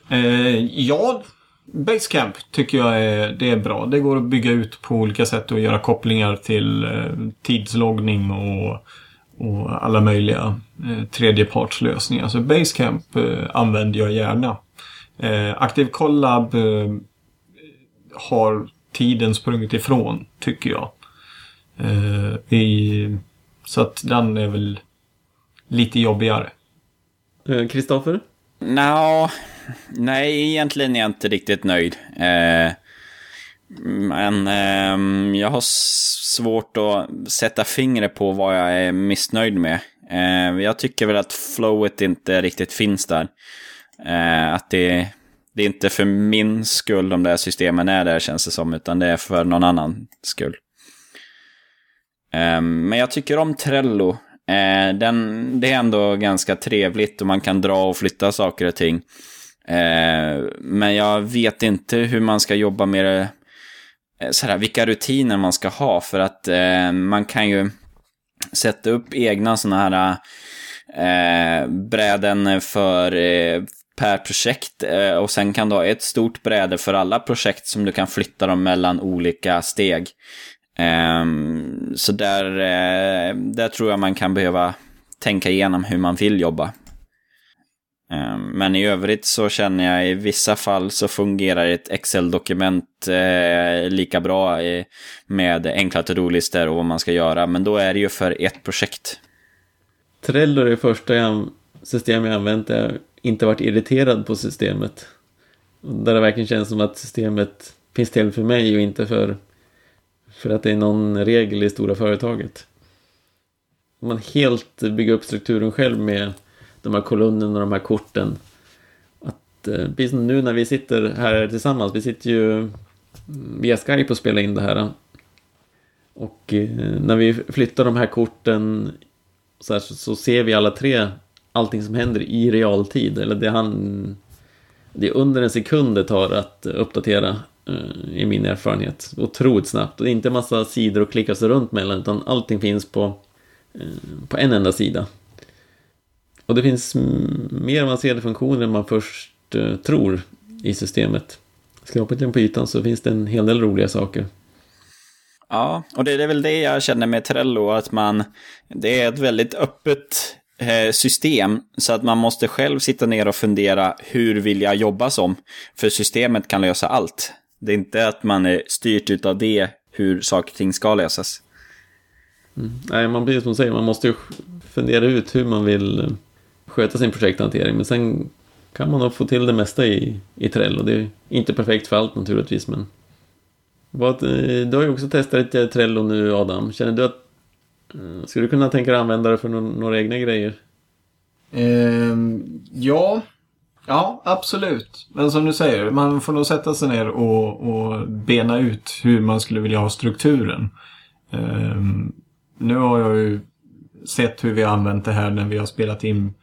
Eh, ja, Basecamp tycker jag är, det är bra. Det går att bygga ut på olika sätt och göra kopplingar till eh, tidsloggning och, och alla möjliga eh, tredjepartslösningar. Så Basecamp eh, använder jag gärna. Eh, Active Collab eh, har tiden sprungit ifrån, tycker jag. Eh, i, så att den är väl lite jobbigare. Eh, Kristoffer? No, nej, egentligen är jag inte riktigt nöjd. Eh, men eh, jag har svårt att sätta fingret på vad jag är missnöjd med. Eh, jag tycker väl att flowet inte riktigt finns där. Eh, att det, det är inte för min skull de där systemen är där känns det som, utan det är för någon annan skull. Ehm, men jag tycker om Trello. Eh, den, det är ändå ganska trevligt och man kan dra och flytta saker och ting. Eh, men jag vet inte hur man ska jobba med det, eh, så här, vilka rutiner man ska ha för att man kan ju sätta upp egna sådana här eh, bräden för eh, per projekt eh, och sen kan du ha ett stort bräde för alla projekt som du kan flytta dem mellan olika steg. Ehm, så där, eh, där tror jag man kan behöva tänka igenom hur man vill jobba. Ehm, men i övrigt så känner jag i vissa fall så fungerar ett Excel-dokument eh, lika bra eh, med enkla to-do-listor och vad man ska göra. Men då är det ju för ett projekt. Trello är det första system jag använt inte varit irriterad på systemet. Där det verkligen känns som att systemet finns till för mig och inte för för att det är någon regel i stora företaget. Om man helt bygger upp strukturen själv med de här kolumnerna och de här korten. Att, eh, precis som nu när vi sitter här tillsammans, vi sitter ju mm, via Skype och spelar in det här. Och eh, när vi flyttar de här korten så, här, så ser vi alla tre allting som händer i realtid. Eller det, han, det är under en sekund det tar att uppdatera eh, i min erfarenhet. Otroligt snabbt. Och inte en massa sidor att klicka sig runt mellan utan allting finns på, eh, på en enda sida. Och det finns mer avancerade funktioner än man först eh, tror i systemet. Skrapat lite på ytan så finns det en hel del roliga saker. Ja, och det är väl det jag känner med Trello, att man, det är ett väldigt öppet Eh, system så att man måste själv sitta ner och fundera hur vill jag jobba som? För systemet kan lösa allt. Det är inte att man är styrt av det hur saker och ting ska lösas. Mm. Nej, man blir som säger, man måste ju fundera ut hur man vill eh, sköta sin projekthantering. Men sen kan man nog få till det mesta i, i Trello. Det är inte perfekt för allt naturligtvis, men... Eh, du har ju också testat Trello nu, Adam. Känner du att... Mm. Skulle du kunna tänka dig använda det för några egna grejer? Um, ja, Ja, absolut. Men som du säger, man får nog sätta sig ner och, och bena ut hur man skulle vilja ha strukturen. Um, nu har jag ju sett hur vi har använt det här när vi har spelat in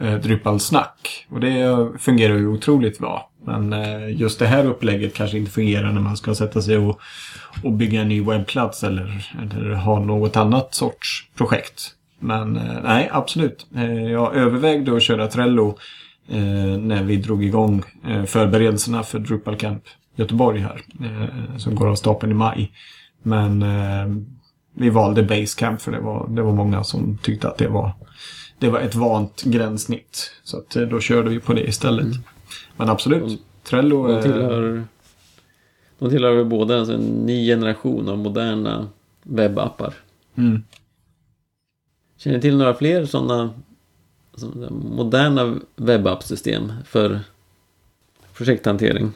eh, Drupal-snack. Och det fungerar ju otroligt bra. Men eh, just det här upplägget kanske inte fungerar när man ska sätta sig och, och bygga en ny webbplats eller, eller ha något annat sorts projekt. Men eh, nej, absolut. Eh, jag övervägde att köra Trello eh, när vi drog igång förberedelserna för Drupal Camp Göteborg här. Som går av stapeln i maj. Men vi valde Basecamp för det var, det var många som tyckte att det var, det var ett vant gränssnitt. Så att, då körde vi på det istället. Mm. Men absolut, Trello de tillhör, de tillhör båda alltså en ny generation av moderna webbappar. Mm. Känner ni till några fler sådana alltså, moderna webbappsystem för projekthantering?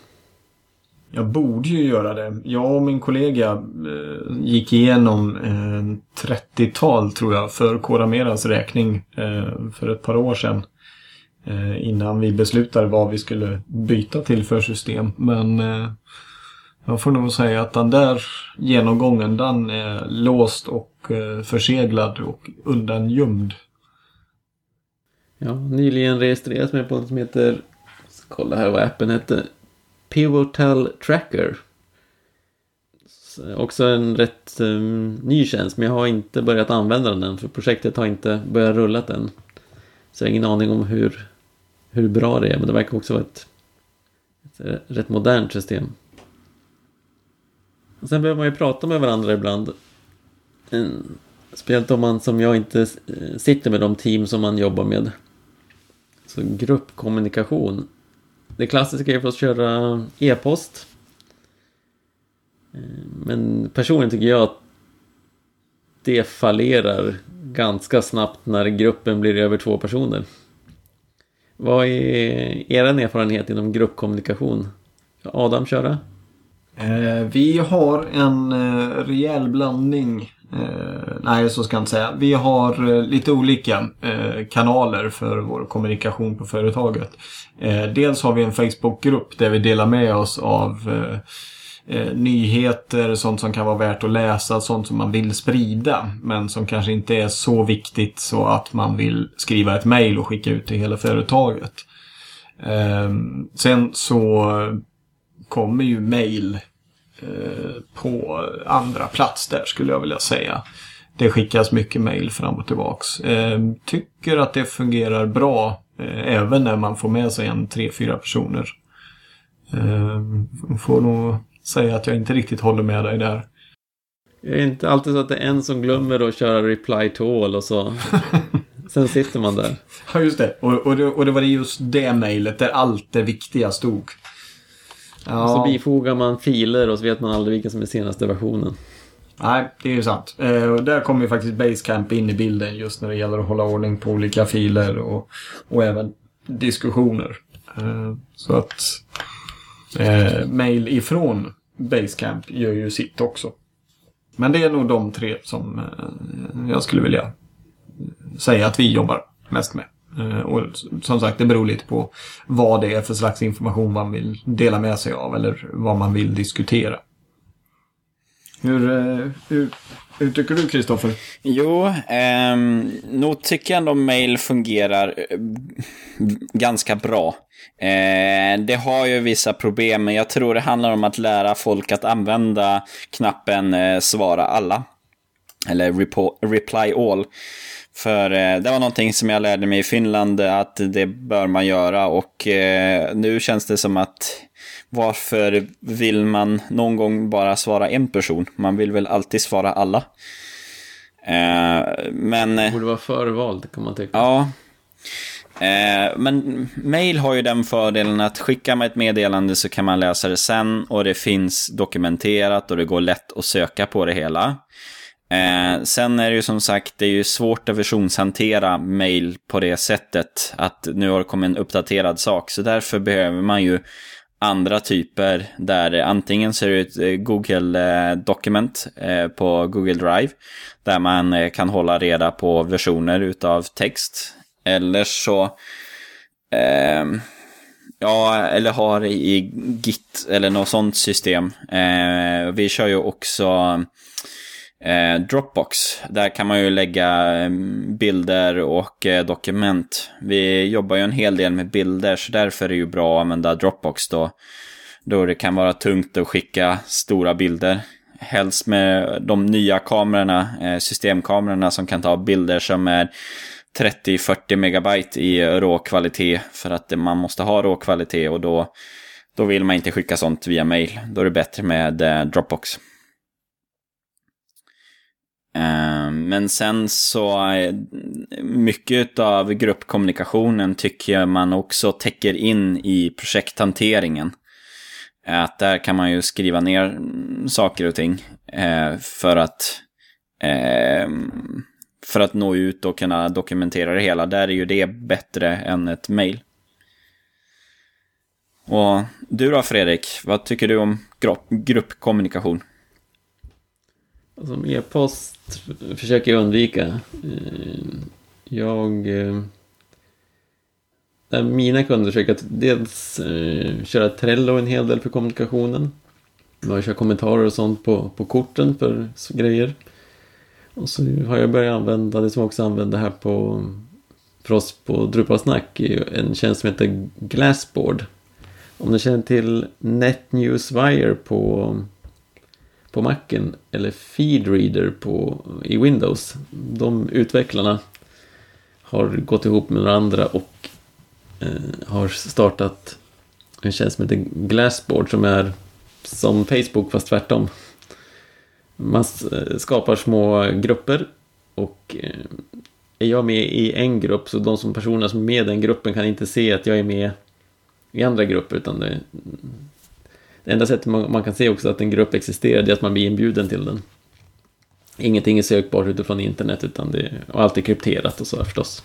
Jag borde ju göra det. Jag och min kollega eh, gick igenom eh, 30-tal tror jag för Corameras räkning eh, för ett par år sedan. Eh, innan vi beslutade vad vi skulle byta till för system. Men eh, jag får nog säga att den där genomgången den är låst och eh, förseglad och undangömd. Ja, nyligen registrerat mig på något som heter, kolla här vad appen heter, Pivotal Tracker. Också en rätt um, ny tjänst men jag har inte börjat använda den än för projektet har inte börjat rulla än. Så jag har ingen aning om hur, hur bra det är men det verkar också vara ett, ett eh, rätt modernt system. Och sen behöver man ju prata med varandra ibland. Eh, speciellt om man som jag inte eh, sitter med de team som man jobbar med. Så gruppkommunikation. Det klassiska är för att köra e-post. Eh, men personligen tycker jag att det fallerar ganska snabbt när gruppen blir över två personer. Vad är er erfarenhet inom gruppkommunikation? Adam köra? Eh, vi har en eh, rejäl blandning. Eh, nej, så ska jag inte säga. Vi har eh, lite olika eh, kanaler för vår kommunikation på företaget. Eh, dels har vi en Facebookgrupp där vi delar med oss av eh, eh, nyheter, sånt som kan vara värt att läsa, sånt som man vill sprida. Men som kanske inte är så viktigt så att man vill skriva ett mejl och skicka ut till hela företaget. Ehm, sen så kommer ju mail eh, på andra plats där skulle jag vilja säga. Det skickas mycket mail fram och tillbaks. Eh, tycker att det fungerar bra eh, även när man får med sig en tre, fyra personer. får nog säga att jag inte riktigt håller med dig där. Det är inte alltid så att det är en som glömmer att köra reply to all och så. <laughs> Sen sitter man där. Ja, just det. Och, och, det. och det var just det mejlet där allt det viktiga stod. Ja. Så bifogar man filer och så vet man aldrig vilken som är senaste versionen. Nej, det är ju sant. Eh, och där kommer ju faktiskt Basecamp in i bilden just när det gäller att hålla ordning på olika filer och, och även diskussioner. Eh, så att eh, mail ifrån Basecamp gör ju sitt också. Men det är nog de tre som eh, jag skulle vilja säga att vi jobbar mest med. Eh, och som sagt, det beror lite på vad det är för slags information man vill dela med sig av eller vad man vill diskutera. Hur, eh, hur, hur tycker du, Kristoffer? Jo, eh, nog tycker jag ändå mail fungerar eh, ganska bra. Eh, det har ju vissa problem, men jag tror det handlar om att lära folk att använda knappen eh, svara alla. Eller reply all. För eh, det var någonting som jag lärde mig i Finland att det bör man göra och eh, nu känns det som att varför vill man någon gång bara svara en person? Man vill väl alltid svara alla. Eh, men... Det borde vara förvalt kan man tycka. Ja. Men mail har ju den fördelen att skicka med ett meddelande så kan man läsa det sen och det finns dokumenterat och det går lätt att söka på det hela. Eh, sen är det ju som sagt, det är ju svårt att versionshantera mail på det sättet. Att nu har det kommit en uppdaterad sak. Så därför behöver man ju andra typer där antingen så är det ett eh, Google-dokument eh, på Google Drive. Där man eh, kan hålla reda på versioner utav text. Eller så eh, Ja, eller har i Git eller något sånt system. Eh, vi kör ju också Eh, Dropbox. Där kan man ju lägga mm, bilder och eh, dokument. Vi jobbar ju en hel del med bilder så därför är det ju bra att använda Dropbox då. Då det kan vara tungt att skicka stora bilder. Helst med de nya kamerorna, eh, systemkamerorna som kan ta bilder som är 30-40 megabyte i råkvalitet. För att man måste ha råkvalitet och då, då vill man inte skicka sånt via mail. Då är det bättre med eh, Dropbox. Eh, men sen så, mycket av gruppkommunikationen tycker jag man också täcker in i projekthanteringen. Eh, att där kan man ju skriva ner saker och ting eh, för att för att nå ut och kunna dokumentera det hela. Där är ju det bättre än ett mail. Och du då Fredrik, vad tycker du om gruppkommunikation? Alltså, som alltså, e-post försöker jag undvika. Eh, jag... Eh, mina kunder försöker dels eh, köra Trello en hel del för kommunikationen. Man kör kommentarer och sånt på, på korten för grejer. Och så har jag börjat använda det som jag också använder här på för oss på Drupalsnack en tjänst som heter Glassboard. Om ni känner till NetNewsWire på på Macen eller Feedreader på, i Windows. De utvecklarna har gått ihop med några andra och eh, har startat en tjänst som heter Glassboard som är som Facebook fast tvärtom. Man eh, skapar små grupper och eh, är jag med i en grupp så de som personerna som är med i den gruppen kan inte se att jag är med i andra grupper utan det, det enda sättet man, man, kan se också att en grupp existerar är att man blir inbjuden till den. Ingenting är sökbart utifrån internet utan det är, och allt är krypterat och så förstås.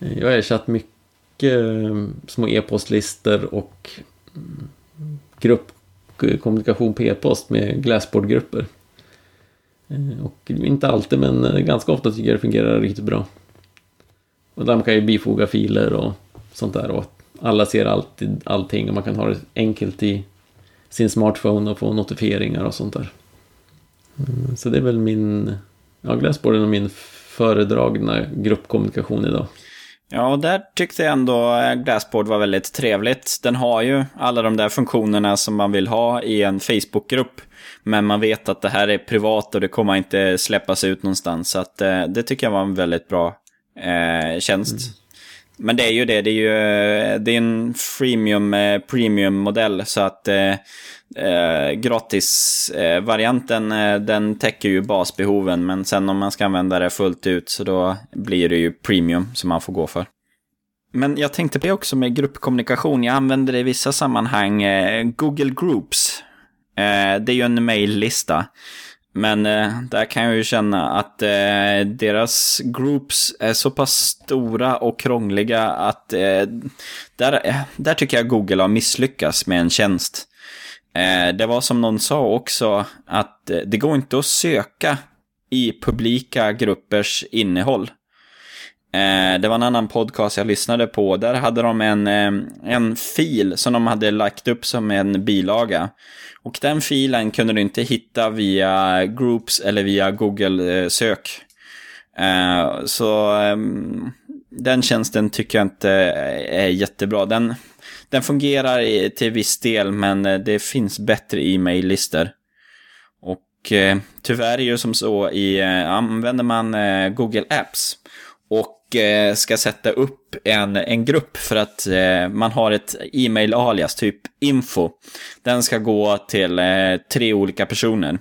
Eh, jag har ersatt mycket eh, små e-postlistor och mm, gruppkommunikation eh, på e-post med Glassboard-grupper. Och inte alltid, men ganska ofta tycker jag det fungerar riktigt bra. Och där man kan ju bifoga filer och sånt där och alla ser alltid allting och man kan ha det enkelt i sin smartphone och få notifieringar och sånt där. Mm, så det är väl min, ja Glassboard är min föredragna gruppkommunikation idag. Ja, och där tyckte jag ändå Glassboard var väldigt trevligt. Den har ju alla de där funktionerna som man vill ha i en Facebookgrupp. Men man vet att det här är privat och det kommer inte släppas ut någonstans. Så att, eh, det tycker jag var en väldigt bra eh, tjänst. Mm. Men det är ju det, det är ju det är en freemium, eh, premium modell så att eh, eh, gratisvarianten eh, den täcker ju basbehoven men sen om man ska använda det fullt ut så då blir det ju premium som man får gå för. Men jag tänkte på det också med gruppkommunikation, jag använder det i vissa sammanhang, eh, Google Groups. Eh, det är ju en maillista. Men eh, där kan jag ju känna att eh, deras groups är så pass stora och krångliga att eh, där, eh, där tycker jag Google har misslyckats med en tjänst. Eh, det var som någon sa också att eh, det går inte att söka i publika gruppers innehåll. Eh, det var en annan podcast jag lyssnade på. Där hade de en, eh, en fil som de hade lagt upp som en bilaga. Och den filen kunde du inte hitta via Groups eller via Google-sök. Eh, så ehm, den tjänsten tycker jag inte är jättebra. Den, den fungerar till viss del, men eh, det finns bättre e-mail-listor. Och eh, tyvärr är det ju som så, i, använder man Google Apps och Eh, ska sätta upp en, en grupp för att eh, man har ett e-mail-alias, typ info. Den ska gå till eh, tre olika personer.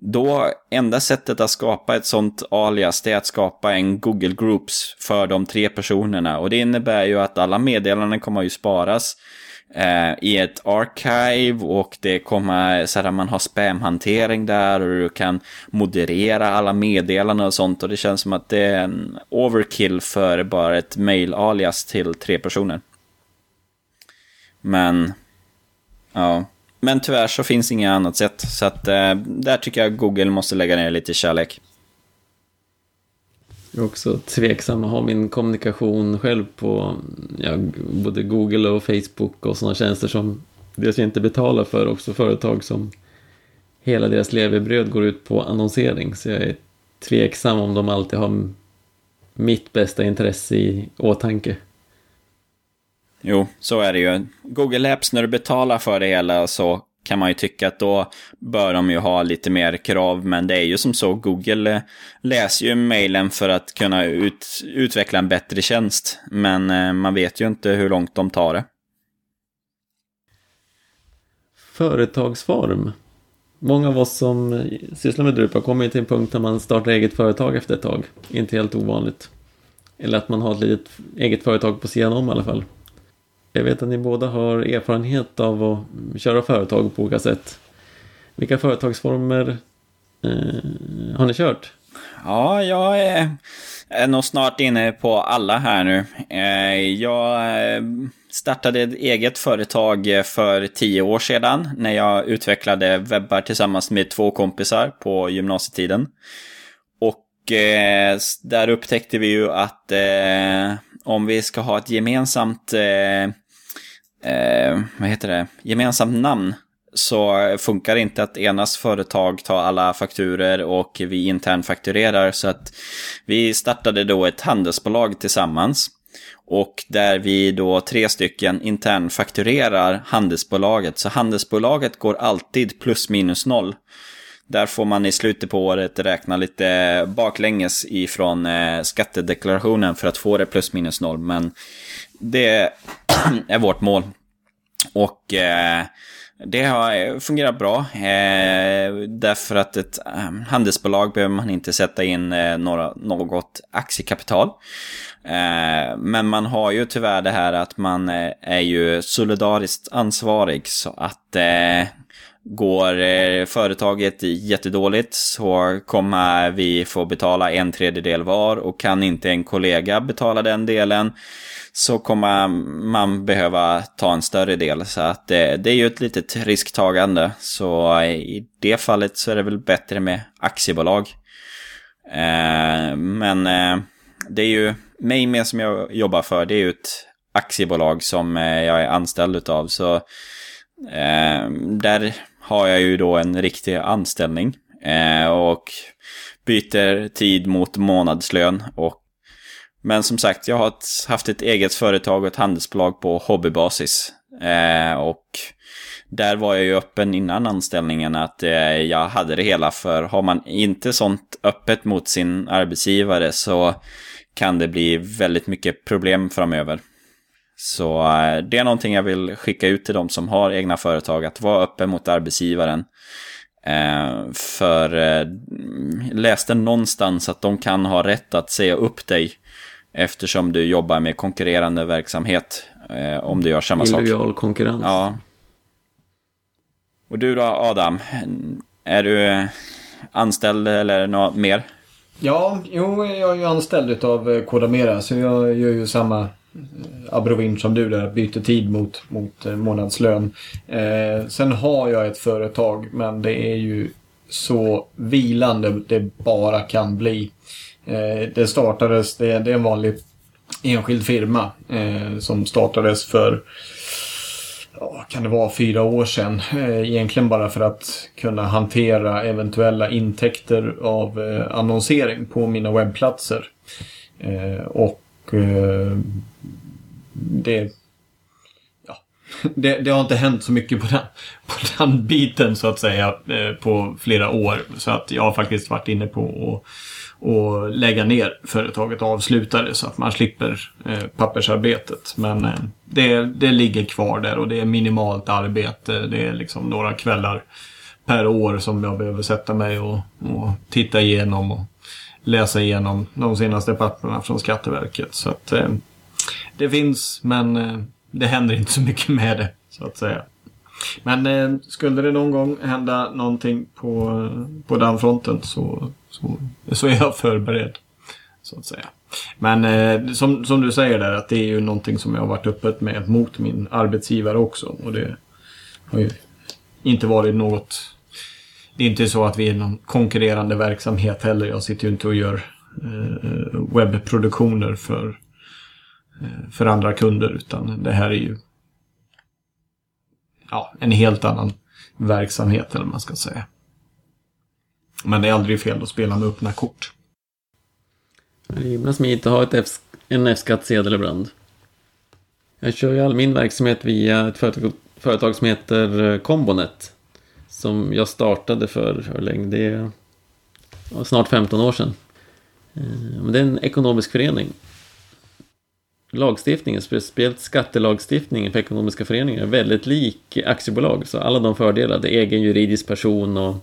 Då, enda sättet att skapa ett sånt alias, det är att skapa en Google Groups för de tre personerna. Och det innebär ju att alla meddelanden kommer ju sparas Eh, i ett archive och det kommer så här man har spamhantering där och du kan moderera alla meddelanden och sånt och det känns som att det är en overkill för bara ett mail-alias till tre personer. Men, ja. Men tyvärr så finns inget annat sätt. Så att eh, där tycker jag Google måste lägga ner lite kärlek. Jag är också tveksam att ha min kommunikation själv på ja, både Google och Facebook och sådana tjänster som dels jag inte betalar för, också företag som hela deras levebröd går ut på annonsering. Så jag är tveksam om de alltid har mitt bästa intresse i åtanke. Jo, så är det ju. Google Apps, när du betalar för det hela så kan man ju tycka att då bör de ju ha lite mer krav. Men det är ju som så, Google eh, läser ju mejlen för att kunna ut, utveckla en bättre tjänst. Men eh, man vet ju inte hur långt de tar det. Företagsform. Många av oss som sysslar med Drupa kommer ju till en punkt där man startar eget företag efter ett tag. Inte helt ovanligt. Eller att man har ett litet eget företag på sidan om i alla fall. Jag vet att ni båda har erfarenhet av att köra företag på olika sätt. Vilka företagsformer eh, har ni kört? Ja, jag är, är nog snart inne på alla här nu. Eh, jag eh, startade ett eget företag för tio år sedan när jag utvecklade webbar tillsammans med två kompisar på gymnasietiden. Och eh, där upptäckte vi ju att eh, om vi ska ha ett gemensamt, eh, eh, vad heter det, gemensamt namn så funkar det inte att enas företag tar alla fakturer och vi internfakturerar. Så att vi startade då ett handelsbolag tillsammans. Och där vi då tre stycken internfakturerar handelsbolaget. Så handelsbolaget går alltid plus minus noll. Där får man i slutet på året räkna lite baklänges ifrån eh, skattedeklarationen för att få det plus minus noll. Men det <clears throat> är vårt mål. Och eh, det har eh, fungerat bra. Därför att ett handelsbolag behöver man inte sätta in några, något aktiekapital. Men man har ju tyvärr det här att man är ju solidariskt ansvarig. Så att eh, går företaget jättedåligt så kommer vi få betala en tredjedel var och kan inte en kollega betala den delen så kommer man behöva ta en större del. Så att det, det, är ju ett litet risktagande. Så eh, i det fallet så är det väl bättre med aktiebolag. Eh, men eh, det är ju mig med som jag jobbar för, det är ju ett aktiebolag som jag är anställd utav. Så eh, där har jag ju då en riktig anställning. Eh, och byter tid mot månadslön. Och, men som sagt, jag har haft ett eget företag och ett handelsbolag på hobbybasis. Eh, och där var jag ju öppen innan anställningen att eh, jag hade det hela. För har man inte sånt öppet mot sin arbetsgivare så kan det bli väldigt mycket problem framöver. Så eh, det är någonting jag vill skicka ut till de som har egna företag, att vara öppen mot arbetsgivaren. Eh, för eh, läste någonstans att de kan ha rätt att säga upp dig eftersom du jobbar med konkurrerande verksamhet om du gör samma sak. Illojal konkurrens. Ja. Och du då Adam, är du anställd eller något mer? Ja, jo, jag är ju anställd av Kodamera så jag gör ju samma Eh, abrovin som du där, byter tid mot, mot eh, månadslön. Eh, sen har jag ett företag men det är ju så vilande det bara kan bli. Eh, det startades, det, det, är en vanlig enskild firma eh, som startades för ja, kan det vara fyra år sedan. Eh, egentligen bara för att kunna hantera eventuella intäkter av eh, annonsering på mina webbplatser. Eh, och Eh, det, ja, <laughs> det, det, har inte hänt så mycket på den, på den biten så att säga eh, på flera år. Så att jag har faktiskt varit inne på att och lägga ner företaget och avsluta det så att man slipper eh, pappersarbetet. Men det, det ligger kvar där och det är minimalt arbete. Det är liksom några kvällar per år som jag behöver sätta mig och, och titta igenom och läsa igenom de senaste papperna från Skatteverket. Så att eh, det finns, men eh, det händer inte så mycket med det, så att säga. Men eh, skulle det någon gång hända någonting på, på den fronten så, så, så är jag förberedd. Så att säga. Men eh, som, som du säger där, att det är ju någonting som jag har varit öppet med mot min arbetsgivare också. Och det har ju inte varit något... Det är inte så att vi är någon konkurrerande verksamhet heller. Jag sitter ju inte och gör eh, webbproduktioner för Eh, för andra kunder utan det här är ju ja, en helt annan verksamhet eller vad man ska säga. Men det är aldrig fel att spela med öppna kort. Det är himla smidigt att ha ett F en F-skattsedel ibland. Jag kör ju all min verksamhet via ett företag, företag som heter eh, Combonet. Som jag startade för, hur länge? Det är snart 15 år sedan. Eh, men det är en ekonomisk förening. Lagstiftningen, speciellt skattelagstiftningen för ekonomiska föreningar, är väldigt lik aktiebolag. Så alla de fördelar, det är egen juridisk person och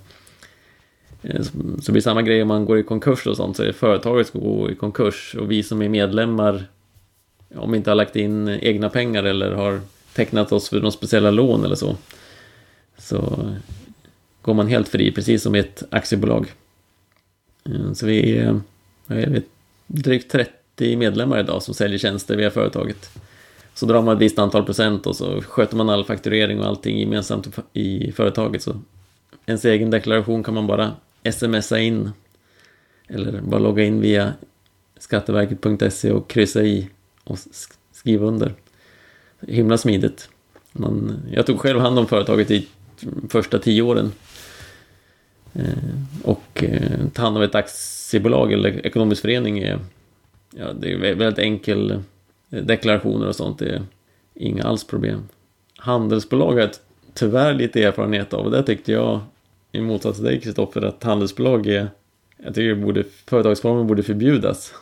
eh, så det blir samma grej om man går i konkurs och sånt, så är det företaget som går i konkurs och vi som är medlemmar, om vi inte har lagt in egna pengar eller har tecknat oss för några speciella lån eller så, så går man helt fri, precis som i ett aktiebolag. Eh, så vi är, är vi, drygt 30 medlemmar idag som säljer tjänster via företaget. Så drar man ett visst antal procent och så sköter man all fakturering och allting gemensamt i företaget. Så ens egen deklaration kan man bara smsa in eller bara logga in via skatteverket.se och kryssa i och skriva under. Himla smidigt. Man, jag tog själv hand om företaget i första tio åren. Eh, och eh, ta hand om ett aktiebolag eller ekonomisk förening är, ja, det är väldigt enkel eh, deklarationer och sånt. Det är inga alls problem. Handelsbolag har jag tyvärr lite erfarenhet av och det tyckte jag i motsats till dig Kristoffer att handelsbolag är jag tycker det borde, företagsformen borde förbjudas.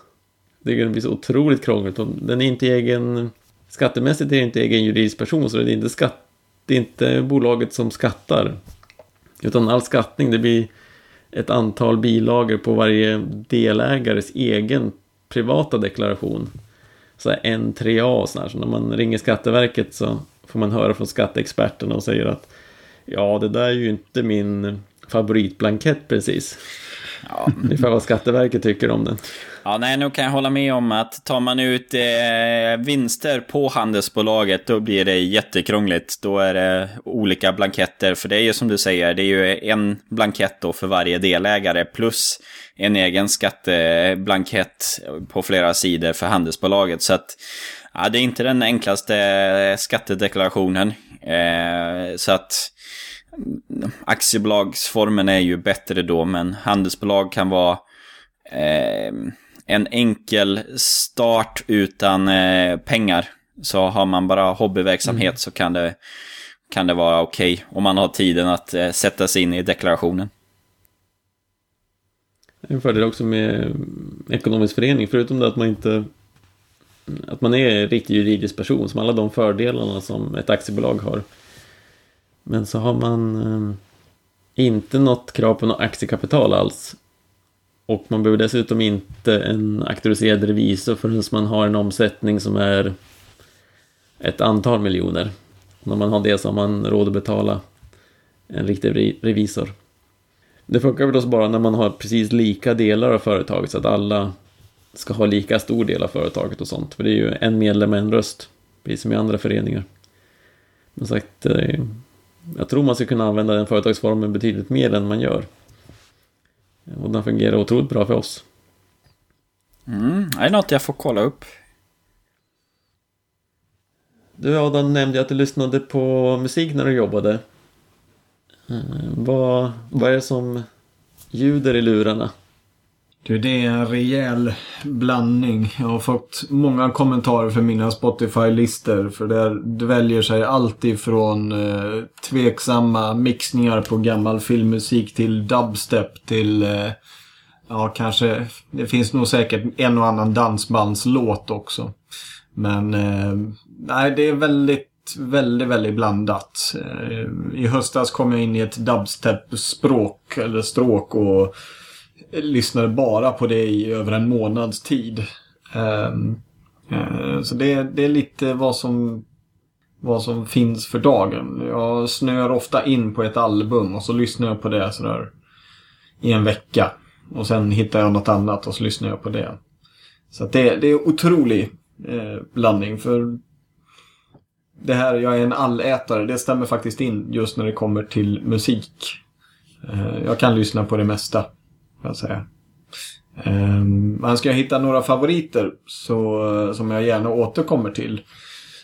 Jag tycker det blir så otroligt krångligt. Den är inte egen Skattemässigt är det inte egen juridisk person så det är inte, skatt, det är inte bolaget som skattar. Utan all skattning det blir ett antal bilagor på varje delägares egen privata deklaration. Så här N3A och sådär. Så när man ringer Skatteverket så får man höra från skatteexperterna och säger att ja, det där är ju inte min favoritblankett precis. Ja. <laughs> Ungefär vad Skatteverket tycker om den. Ja, nej, nu kan jag hålla med om att tar man ut eh, vinster på handelsbolaget då blir det jättekrångligt. Då är det olika blanketter, för det är ju som du säger, det är ju en blankett då för varje delägare plus en egen skatteblankett på flera sidor för handelsbolaget. Så att ja, det är inte den enklaste skattedeklarationen. Eh, så att aktiebolagsformen är ju bättre då, men handelsbolag kan vara eh, en enkel start utan eh, pengar. Så har man bara hobbyverksamhet så kan det, kan det vara okej om man har tiden att eh, sätta sig in i deklarationen. En fördel också med ekonomisk förening, förutom det att man inte att man är en riktig juridisk person, som alla de fördelarna som ett aktiebolag har. Men så har man eh, inte något krav på något aktiekapital alls. Och man behöver dessutom inte en auktoriserad revisor förrän man har en omsättning som är ett antal miljoner. När man har det så har man råd att betala en riktig revisor. Det funkar förstås bara när man har precis lika delar av företaget så att alla ska ha lika stor del av företaget och sånt. För det är ju en medlem, en röst. Precis som i andra föreningar. Men sagt, eh, jag tror man ska kunna använda den företagsformen betydligt mer än man gör. Och den fungerar otroligt bra för oss. Mm, det är något jag får kolla upp. Du Adam nämnde att du lyssnade på musik när du jobbade. Eh, Vad, vad är det som ljuder i lurarna? Du, det är en rejäl blandning. Jag har fått många kommentarer för mina Spotify-listor. För där dväljer sig allt ifrån eh, tveksamma mixningar på gammal filmmusik till dubstep till... Eh, ja, kanske... Det finns nog säkert en och annan dansbandslåt också. Men eh, nej, det är väldigt, väldigt, väldigt blandat. Eh, I höstas kom jag in i ett dubstep-språk, eller stråk och lyssnade bara på det i över en månads tid. Ehm, eh, så det, det är lite vad som, vad som finns för dagen. Jag snöar ofta in på ett album och så lyssnar jag på det sådär i en vecka. Och sen hittar jag något annat och så lyssnar jag på det. Så att det, det är otrolig eh, blandning. För det här, jag är en allätare, det stämmer faktiskt in just när det kommer till musik. Eh, jag kan lyssna på det mesta jag säga. Um, men ska jag hitta några favoriter så, som jag gärna återkommer till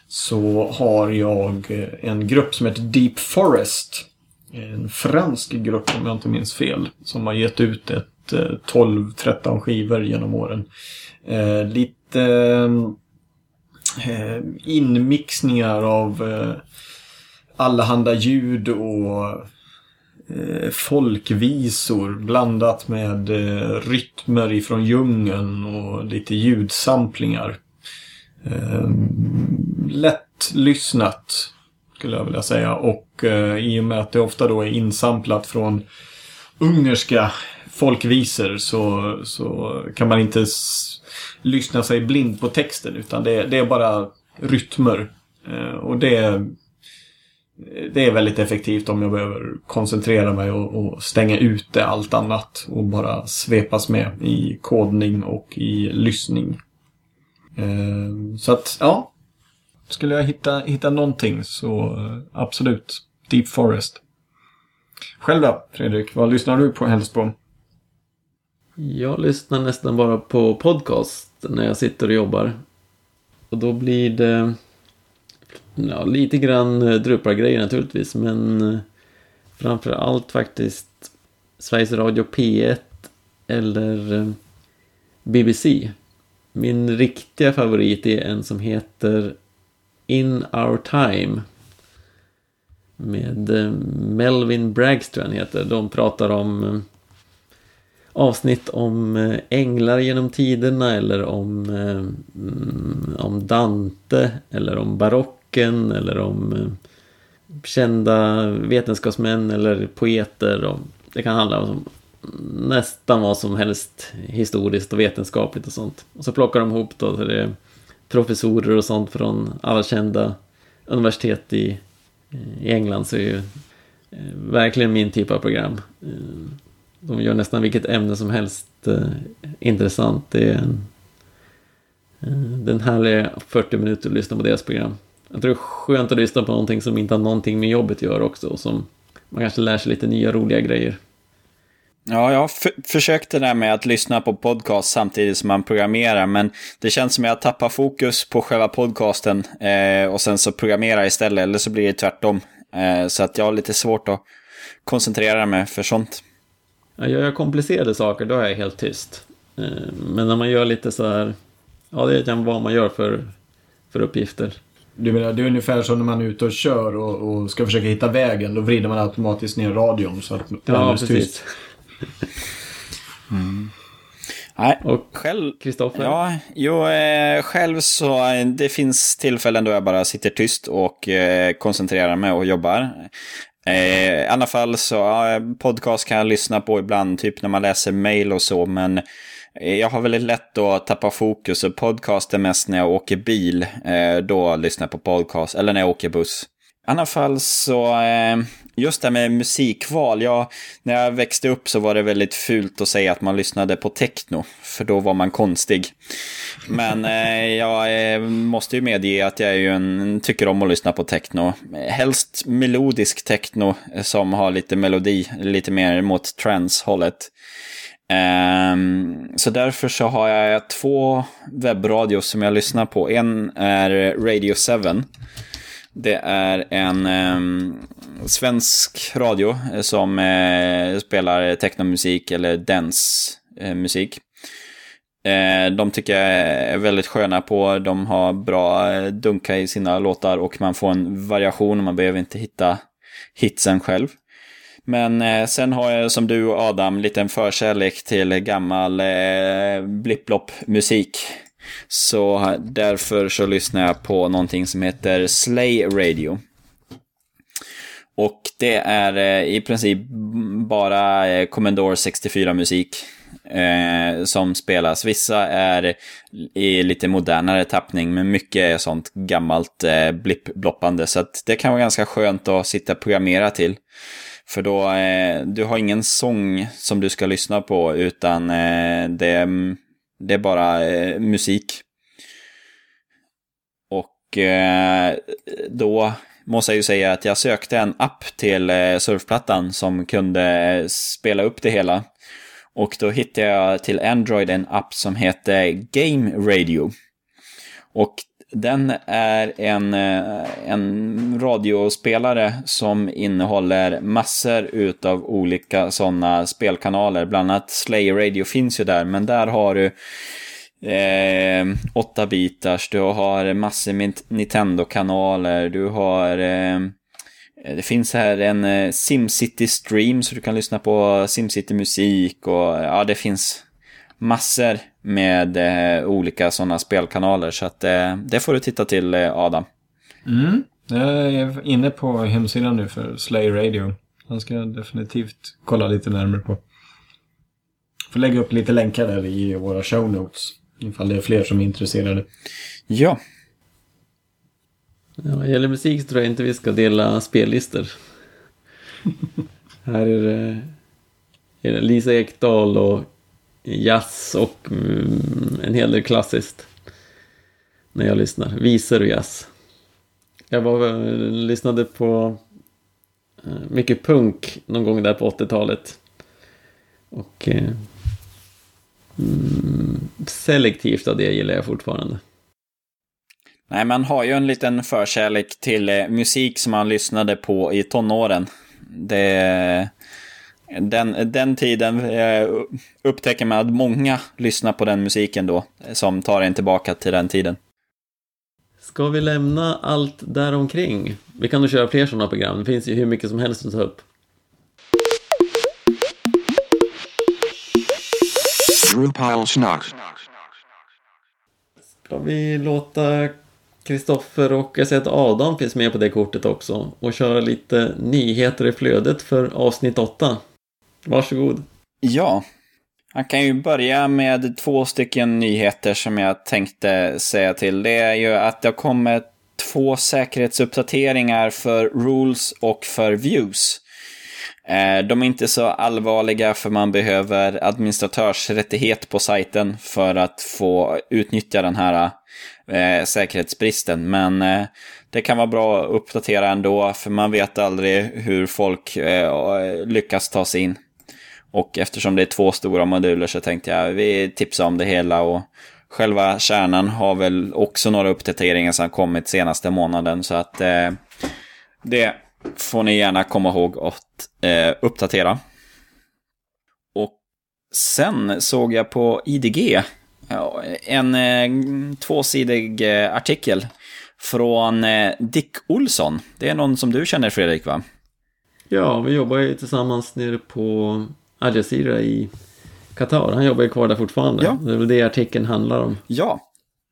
så har jag en grupp som heter Deep Forest en fransk grupp om jag inte minns fel. Som har gett ut ett eh, 12-13 skivor genom åren. Eh, lite eh, inmixningar av eh, allehanda ljud och Eh, folkvisor blandat med eh, rytmer ifrån djungeln och lite ljudsamplingar. Eh, Lätt lyssnat skulle jag vilja säga och i och med att det ofta då är insamplat från ungerska folkvisor så, så kan man inte lyssna sig blind på texten utan det, det är bara rytmer. Och det, det är väldigt effektivt om jag behöver koncentrera mig och, och stänga ute allt annat och bara svepas med i kodning och i lyssning. Eh, så att, ja. Skulle jag hitta, hitta någonting så eh, absolut. Deep Forest. Själv då, Fredrik? Vad lyssnar du på helst på? Jag lyssnar nästan bara på podcast när jag sitter och jobbar. Och då blir det ja, lite grann eh, Drupal-grejer naturligtvis, men eh, framför allt faktiskt Sveriges Radio P1 eller eh, BBC. Min riktiga favorit är en som heter In Our Time. Med Melvin Bragstrand heter. De pratar om avsnitt om änglar genom tiderna eller om, mm, om Dante eller om rocken eller om eh, kända vetenskapsmän eller poeter. Och det kan handla om nästan vad som helst historiskt och vetenskapligt och sånt. Och så plockar de ihop då så det är professorer och sånt från alla kända universitet i, i England så är ju eh, verkligen min typ av program. De gör nästan vilket ämne som helst intressant. Det är en, den härliga 40 minuter att lyssna på deras program. Jag tror det är skönt att lyssna på någonting som inte har någonting med jobbet att göra också. Och som man kanske lär sig lite nya roliga grejer. Ja, jag har försökt det där med att lyssna på podcast samtidigt som man programmerar, men det känns som att jag tappar fokus på själva podcasten eh, och sen så programmerar istället, eller så blir det tvärtom. Eh, så att jag har lite svårt att koncentrera mig för sånt. Ja, gör jag komplicerade saker då är jag helt tyst. Eh, men när man gör lite så här, ja det kan vara vad man gör för, för uppgifter. Du menar, det är ungefär som när man är ute och kör och, och ska försöka hitta vägen. Då vrider man automatiskt ner radion så att det ja, precis. tyst. mm. Nej, och själv, Kristoffer? Ja, jo, eh, själv så det finns tillfällen då jag bara sitter tyst och eh, koncentrerar mig och jobbar. Eh, I alla fall så, ja, podcast kan jag lyssna på ibland, typ när man läser mail och så, men eh, jag har väldigt lätt att tappa fokus och podcast är mest när jag åker bil. Eh, då lyssnar jag på podcast, eller när jag åker buss. I alla fall så, eh, just det här med musikval. Jag, när jag växte upp så var det väldigt fult att säga att man lyssnade på techno. För då var man konstig. Men eh, jag måste ju medge att jag är ju en, tycker om att lyssna på techno. Helst melodisk techno som har lite melodi, lite mer mot trance-hållet. Um, så därför så har jag två webbradios som jag lyssnar på. En är Radio 7 det är en eh, svensk radio eh, som eh, spelar technomusik eller dancemusik. Eh, eh, de tycker jag är väldigt sköna på, de har bra eh, dunka i sina låtar och man får en variation och man behöver inte hitta hitsen själv. Men eh, sen har jag som du Adam lite en förkärlek till gammal eh, blipplopp-musik. Så därför så lyssnar jag på någonting som heter Slay Radio. Och det är eh, i princip bara eh, Commodore 64-musik eh, som spelas. Vissa är i lite modernare tappning, men mycket är sånt gammalt eh, blippbloppande. Så att det kan vara ganska skönt att sitta och programmera till. För då, eh, du har ingen sång som du ska lyssna på, utan eh, det det är bara eh, musik. Och eh, då måste jag ju säga att jag sökte en app till eh, surfplattan som kunde eh, spela upp det hela. Och då hittade jag till Android en app som heter Game Radio. Och den är en, eh, en radiospelare som innehåller massor utav olika sådana spelkanaler. Bland annat Slayer Radio finns ju där, men där har du eh, 8-bitars, du har massor med Nintendo-kanaler, du har eh, det finns här en eh, SimCity stream så du kan lyssna på SimCity-musik och ja, det finns massor med eh, olika sådana spelkanaler. Så att eh, det får du titta till eh, Adam. Mm. Jag är inne på hemsidan nu för Slay Radio. Den ska jag definitivt kolla lite närmare på. Får lägga upp lite länkar där i våra show notes. Ifall det är fler som är intresserade. Ja. Ja, vad gäller musik så tror jag inte vi ska dela spellistor. <laughs> Här är det, är det Lisa Ekdahl och jazz och mm, en hel del klassiskt. När jag lyssnar. Visor och jazz. Jag var, eh, lyssnade på eh, mycket punk någon gång där på 80-talet. Och eh, mm, selektivt av det gillar jag fortfarande. Nej, man har ju en liten förkärlek till eh, musik som man lyssnade på i tonåren. Det, den, den tiden eh, upptäcker man att många lyssnar på den musiken då, som tar en tillbaka till den tiden. Ska vi lämna allt däromkring? Vi kan nog köra fler sådana program, det finns ju hur mycket som helst att ta upp. Ska vi låta Kristoffer och jag ser att Adam finns med på det kortet också och köra lite nyheter i flödet för avsnitt 8. Varsågod. Ja, man kan ju börja med två stycken nyheter som jag tänkte säga till. Det är ju att det har kommit två säkerhetsuppdateringar för Rules och för Views. Eh, de är inte så allvarliga för man behöver administratörsrättighet på sajten för att få utnyttja den här eh, säkerhetsbristen. Men eh, det kan vara bra att uppdatera ändå för man vet aldrig hur folk lyckas ta sig in. Och eftersom det är två stora moduler så tänkte jag vi tipsar om det hela och själva kärnan har väl också några uppdateringar som kommit senaste månaden så att eh, det får ni gärna komma ihåg att eh, uppdatera. Och sen såg jag på IDG en eh, tvåsidig eh, artikel från eh, Dick Olsson. Det är någon som du känner Fredrik va? Ja, vi jobbar ju tillsammans nere på Al Jazeera i Qatar. Han jobbar ju kvar där fortfarande. Ja. Det är väl det artikeln handlar om. Ja,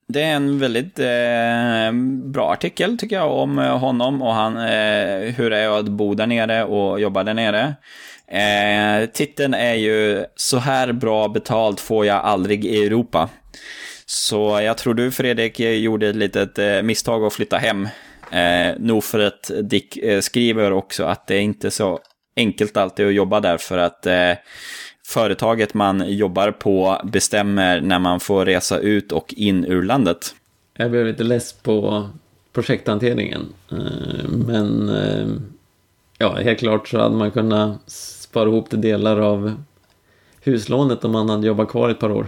det är en väldigt eh, bra artikel tycker jag om honom och han, eh, hur det är att bo där nere och jobba där nere. Eh, titeln är ju Så här bra betalt får jag aldrig i Europa. Så jag tror du Fredrik gjorde ett litet eh, misstag att flytta hem. Eh, nog för att Dick eh, skriver också att det är inte så enkelt alltid att jobba där för att eh, företaget man jobbar på bestämmer när man får resa ut och in ur landet. Jag blev lite less på projekthanteringen. Eh, men eh, ja, helt klart så hade man kunnat spara ihop till delar av huslånet om man hade jobbat kvar ett par år.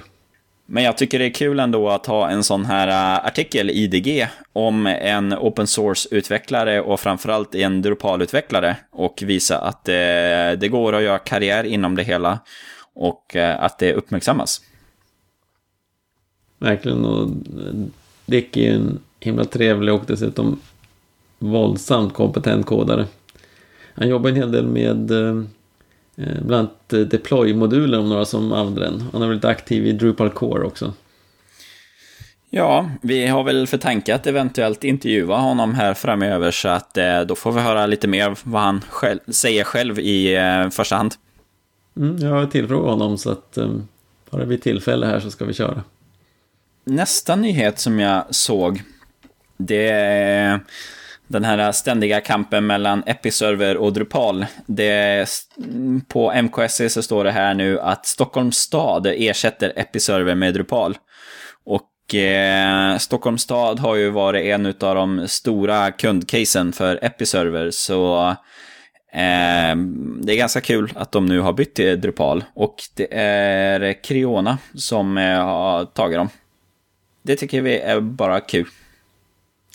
Men jag tycker det är kul ändå att ha en sån här äh, artikel i IDG om en open source-utvecklare och framförallt en Drupal-utvecklare och visa att det, det går att göra karriär inom det hela och äh, att det uppmärksammas. Verkligen. Och Dick är ju en himla trevlig och dessutom våldsamt kompetent kodare. Han jobbar en hel del med bland annat eh, deploy-moduler om några som använder den. Han är väldigt aktiv i Drupal Core också. Ja, vi har väl för tanke att eventuellt intervjua honom här framöver så att eh, då får vi höra lite mer vad han själv, säger själv i eh, första hand. Mm, jag har tillfrågat honom så att eh, bara vid tillfälle här så ska vi köra. Nästa nyhet som jag såg, det är den här ständiga kampen mellan Episerver och Drupal. Det, på MKSC så står det här nu att Stockholms stad ersätter Episerver med Drupal. Och eh, Stockholms stad har ju varit en av de stora kundcasen för Episerver, så eh, det är ganska kul att de nu har bytt till Drupal. Och det är Creona som eh, har tagit dem. Det tycker vi är bara kul.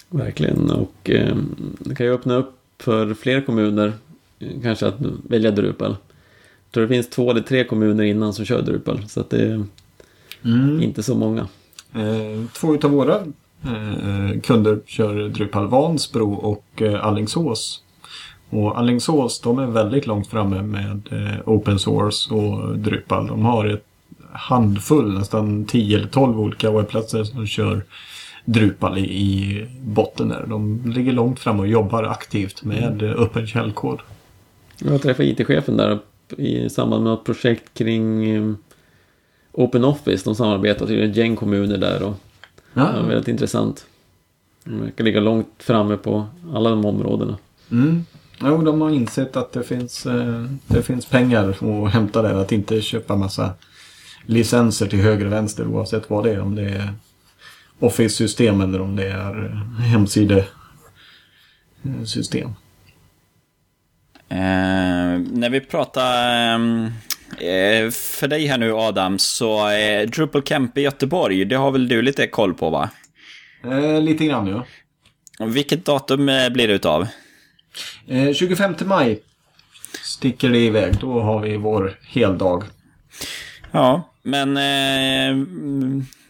Verkligen, och eh, det kan ju öppna upp för fler kommuner eh, kanske att välja Drupal. Jag tror det finns två eller tre kommuner innan som kör Drupal, så att det är Mm. inte så många. Eh, två utav våra eh, kunder kör Drupal Vansbro och eh, Allingsås. Och Allingsås de är väldigt långt framme med eh, open source och Drupal. De har ett handfull, nästan 10 eller 12 olika webbplatser som kör Drupal i, i botten där. De ligger långt fram och jobbar aktivt med eh, öppen källkod. Jag träffade IT-chefen där i samband med ett projekt kring eh, Open Office. De samarbetar till ett gäng kommuner där och det var väldigt intressant. De verkar ligga långt framme på alla de områdena. Mm. Jo, de har insett att det finns, eh, det finns pengar att hämta där. Att inte köpa massa licenser till höger och vänster oavsett vad det är. Om det är Office-system eller om det är eh, hemsidesystem. Eh, när vi pratar ehm, eh, för dig här nu Adam, så eh, Drupal Camp i Göteborg, det har väl du lite koll på va? Eh, lite grann ja. Vilket datum eh, blir det utav? Eh, 25 maj sticker det iväg. Då har vi vår heldag. Ja, men eh,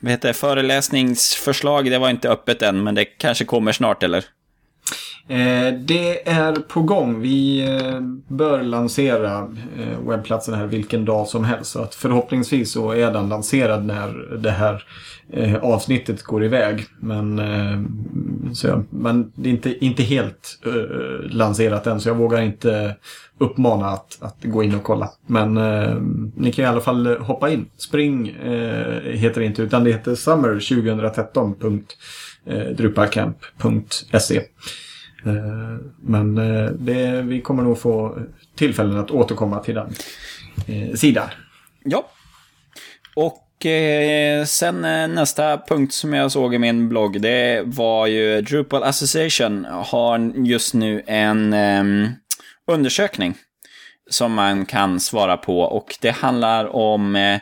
vad heter det, föreläsningsförslag, det var inte öppet än, men det kanske kommer snart eller? Eh, det är på gång. Vi eh, bör lansera eh, webbplatsen här vilken dag som helst. Så att förhoppningsvis så är den lanserad när det här eh, avsnittet går iväg. Men, eh, så men det är inte, inte helt eh, lanserat än så jag vågar inte uppmana att, att gå in och kolla. Men eh, ni kan i alla fall hoppa in. Spring eh, heter det inte utan det heter Summer 2013.drupalcamp.se eh, eh, Men eh, det, vi kommer nog få tillfällen att återkomma till den eh, sidan. Ja. Och eh, sen eh, nästa punkt som jag såg i min blogg, det var ju Drupal Association har just nu en ehm, undersökning som man kan svara på och det handlar om eh,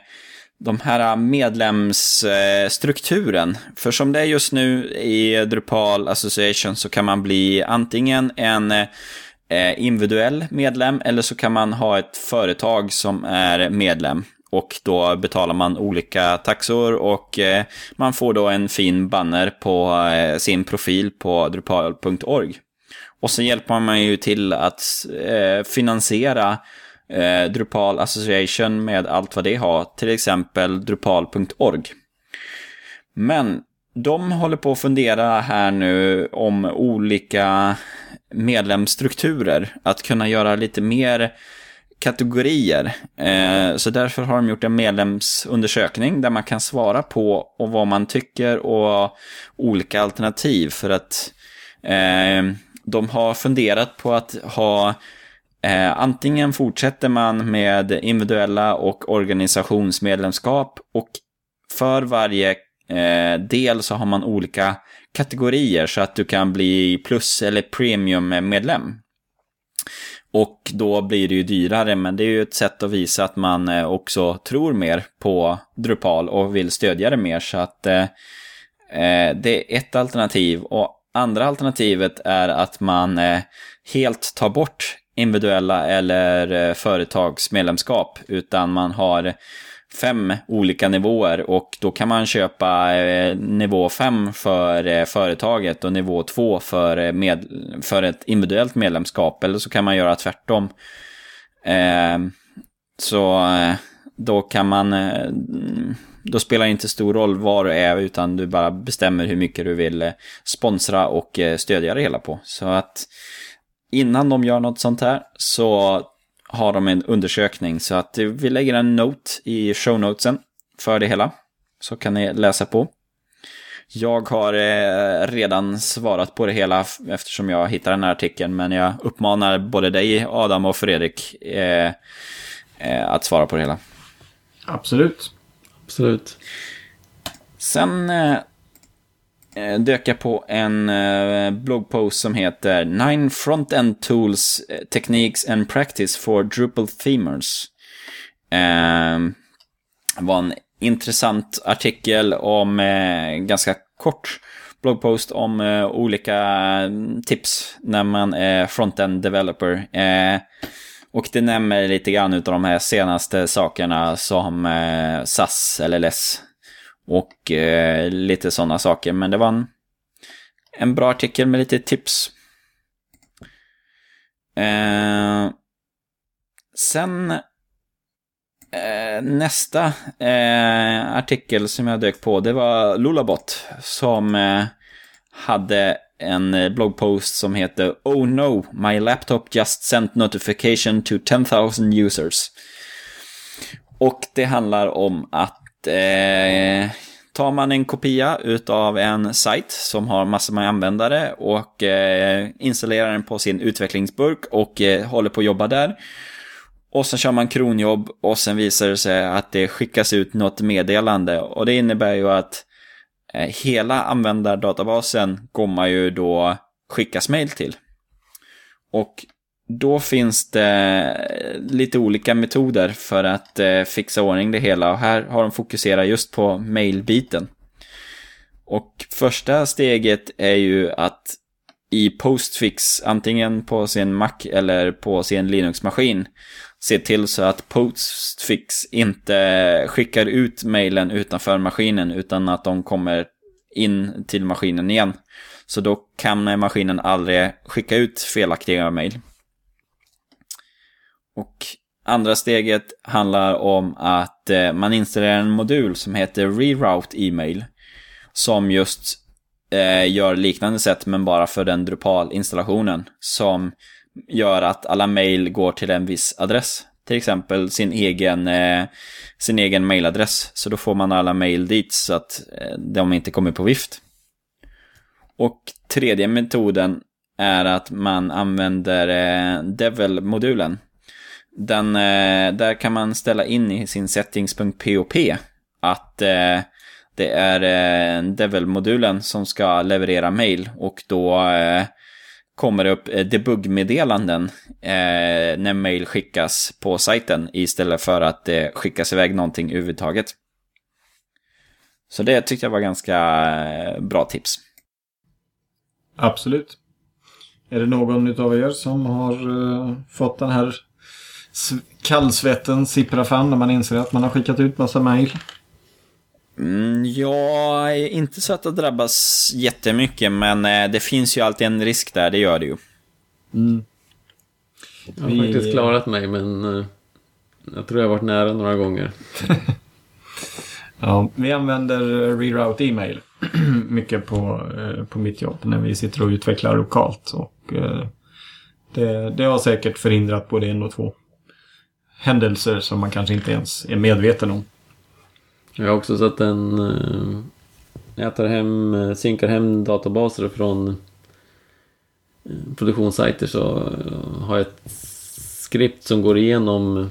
de här medlemsstrukturen. För som det är just nu i Drupal Association så kan man bli antingen en eh, individuell medlem eller så kan man ha ett företag som är medlem. Och då betalar man olika taxor och eh, man får då en fin banner på eh, sin profil på drupal.org. Och så hjälper man ju till att eh, finansiera eh, Drupal Association med allt vad det har, till exempel drupal.org. Men de håller på att fundera här nu om olika medlemsstrukturer, att kunna göra lite mer kategorier. Eh, så därför har de gjort en medlemsundersökning där man kan svara på och vad man tycker och olika alternativ för att eh, de har funderat på att ha Eh, antingen fortsätter man med individuella och organisationsmedlemskap och för varje eh, del så har man olika kategorier så att du kan bli plus eller premiummedlem. Och då blir det ju dyrare, men det är ju ett sätt att visa att man eh, också tror mer på Drupal och vill stödja det mer. Så att eh, eh det är ett alternativ. Och andra alternativet är att man eh, helt tar bort individuella eller eh, företagsmedlemskap, utan man har fem olika nivåer och då kan man köpa eh, nivå 5 för företaget och nivå 2 för, med, för ett individuellt medlemskap. Eller så kan man göra tvärtom. Så då kan man... Då spelar det inte stor roll var du är utan du bara bestämmer hur mycket du vill eh, sponsra och eh, stödja det hela på. Så att innan de gör något sånt här så har de en undersökning. Så att eh, vi lägger en note i show notesen för det hela. Så kan ni läsa på. Jag har redan svarat på det hela eftersom jag hittade den här artikeln. Men jag uppmanar både dig, Adam och Fredrik eh, eh, att svara på det hela. Absolut. Absolut. Sen eh, eh, dök jag på en eh, bloggpost som heter Nine Front-End Tools, eh, Techniques and Practice for Drupal Themers. Eh, var en intressant artikel om, eh, ganska kort, bloggpost om eh, olika mm, tips när man är front-end developer. Eh, och det nämner lite grann av de här senaste sakerna som eh, SAS, LLS och eh, lite sådana saker. Men det var en, en bra artikel med lite tips. Eh, sen eh, nästa eh, artikel som jag dök på, det var Lulabot som eh, hade en eh, bloggpost som heter Oh no, my laptop just sent notification to 10,000 users. Och det handlar om att eh, tar man en kopia utav en sajt som har massor med användare och eh, installerar den på sin utvecklingsburk och eh, håller på att jobba där. Och sen kör man kronjobb och sen visar det sig att det skickas ut något meddelande. Och det innebär ju att Eh, hela användardatabasen kommer ju då skickas mail till. Och då finns det lite olika metoder för att eh, fixa ordning det hela och här har de fokuserat just på mailbiten. Och första steget är ju att i Postfix, antingen på sin Mac eller på sin Linux-maskin, se till så att Postfix inte skickar ut mejlen utanför maskinen utan att de kommer in till maskinen igen. Så då kan maskinen aldrig skicka ut felaktiga mejl. Och andra steget handlar om att eh, man installerar en modul som heter Reroute Email. Som just eh, gör liknande sätt men bara för den Drupal-installationen. Som gör att alla mail går till en viss adress. Till exempel sin egen, eh, sin egen mailadress. Så då får man alla mail dit så att eh, de inte kommer på vift. Och tredje metoden är att man använder eh, Devil-modulen. Den, eh, där kan man ställa in i sin settings.pop att eh, det är eh, Devil-modulen som ska leverera mail och då eh, kommer det upp eh, debugg-meddelanden eh, när mail skickas på sajten istället för att det eh, skickas iväg någonting överhuvudtaget. Så det tyckte jag var ganska eh, bra tips. Absolut. Är det någon av er som har eh, fått den här kallsvetten sippra fram när man inser att man har skickat ut massa mail? Mm, jag är inte så att det drabbas jättemycket, men eh, det finns ju alltid en risk där, det gör det ju. Mm. Jag har Vi... faktiskt klarat mig, men eh, jag tror jag har varit nära några gånger. <laughs> ja, vi använder reroute e-mail <clears throat> mycket på, eh, på mitt jobb när vi sitter och utvecklar lokalt. Och, det, det har säkert förhindrat både en och två händelser som man kanske inte ens är medveten om. Jag har också sett en... Eh, jag tar hem, eh, synkar hem databaser från eh, produktionssajter så har jag ett skript som går igenom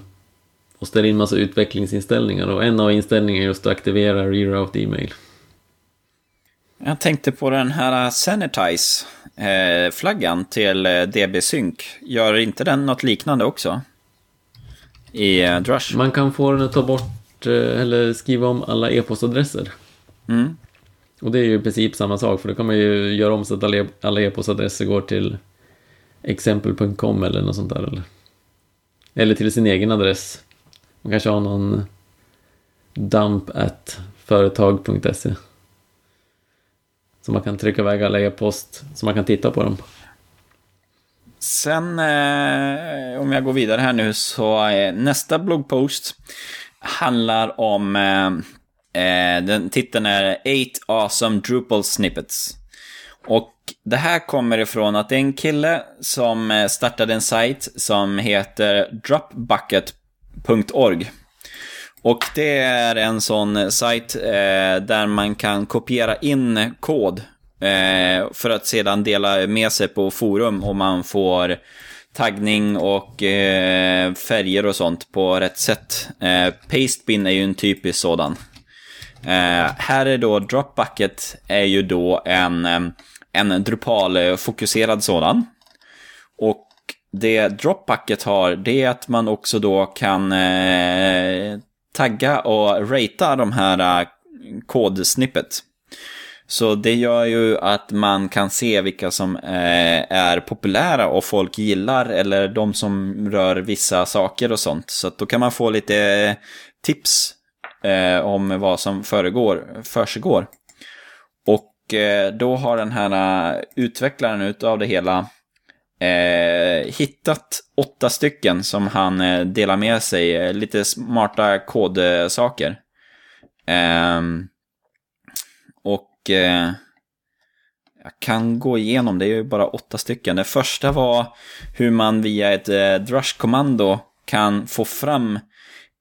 och ställer in massa utvecklingsinställningar och en av inställningarna är just att aktivera reroute e-mail. Jag tänkte på den här Sanitize-flaggan till DB-sync. Gör inte den något liknande också? I Drush? Man kan få den att ta bort Eh, eller skriva om alla e-postadresser. Mm. Och det är ju i princip samma sak, för då kan man ju göra om så att e-, alla e-postadresser går till exempel.com eller något sånt där. Eller, eller till sin egen adress. Man kanske har någon dump at företag.se. Så man kan trycka iväg alla e-post, så man kan titta på dem. Sen, eh, om jag går vidare här nu, så är nästa bloggpost handlar om... Eh, eh, den titeln är 8 awesome Drupal snippets. Och det här kommer ifrån att det är en kille som eh, startade en sajt som heter dropbucket.org. Och det är en sån eh, sajt eh, där man kan kopiera in kod eh, för att sedan dela med sig på forum och man får taggning och eh, färger och sånt på rätt sätt. Eh, Pastebin är ju en typisk sådan. Eh, här är då Dropbucket är ju då en, eh, en Drupal-fokuserad sådan. Och det Dropbucket har, det är att man också då kan eh, tagga och ratea de här eh, kodsnippet. Så det gör ju att man kan se vilka som eh, är populära och folk gillar eller de som rör vissa saker och sånt. Så att då kan man få lite eh, tips eh, om vad som föregår, försiggår. Och då har den här utvecklaren utav det hela hittat åtta stycken som han delar med sig, lite smarta kodsaker. Um, eh, jag kan gå igenom, det är ju bara åtta stycken. Det första var hur man via ett eh, drush-kommando kan få fram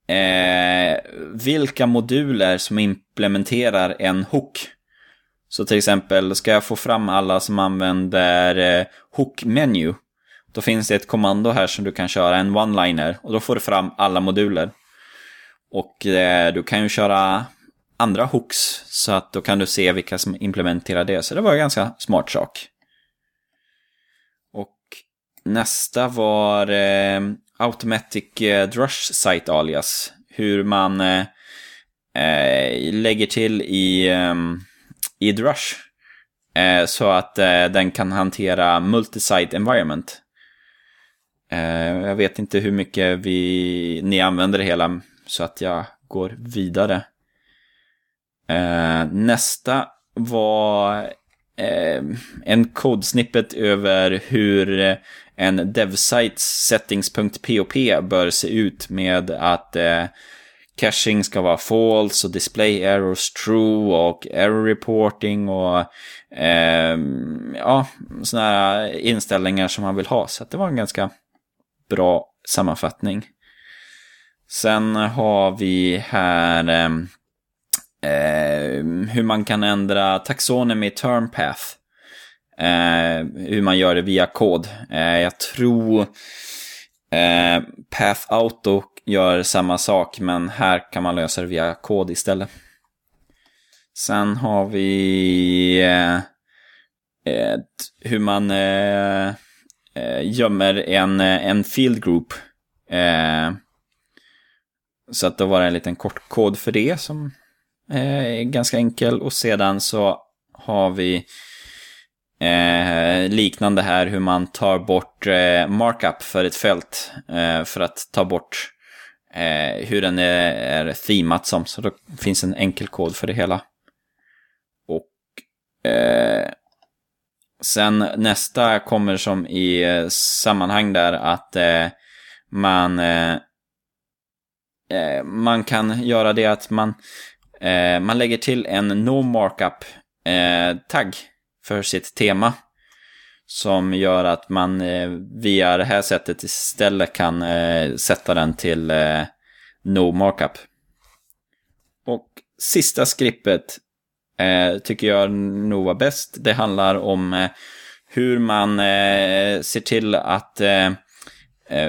eh, vilka moduler som implementerar en hook. Så till exempel, ska jag få fram alla som använder eh, hook-menu, då finns det ett kommando här som du kan köra, en one-liner, och då får du fram alla moduler. Och eh, du kan ju köra andra hooks, så att då kan du se vilka som implementerar det. Så det var en ganska smart sak. Och nästa var eh, Automatic eh, Drush Site Alias. Hur man eh, eh lägger till i, eh, i Drush. Eh, så att eh, den kan hantera multisite environment. Eh, jag vet inte hur mycket vi, ni använder det hela så att jag går vidare. Eh, nästa var eh, en kodsnippet över hur en devsites settings.pop bör se ut med att eh, caching ska vara false och display errors true och error reporting och eh, ja, sådana här inställningar som man vill ha. Så det var en ganska bra sammanfattning. Sen har vi här eh, eh hur man kan ändra taxonomy term path. Eh, hur man gör det via kod. Eh, jag tror eh, Path Auto gör samma sak, men här kan man lösa det via kod istället. Sen har vi eh, hur man eh, eh gömmer en, eh, en field group. Eh, så att då var det en liten kort kod för det som Eh, ganska enkel. Och sedan så har vi Eh, liknande här hur man tar bort eh, markup för ett fält eh, för att ta bort eh, hur den är, är themat som. Så då finns en enkel kod för det hela. Och eh, sen nästa kommer som i eh, sammanhang där att eh, man eh, eh, man kan göra det att man, Eh, man lägger till en no markup-tagg eh, för sitt tema. Som gör att man eh, via det här sättet istället kan eh, sätta den till eh, no markup. Och sista skrippet eh, tycker jag nog var bäst. Det handlar om eh, hur man eh, ser till att eh,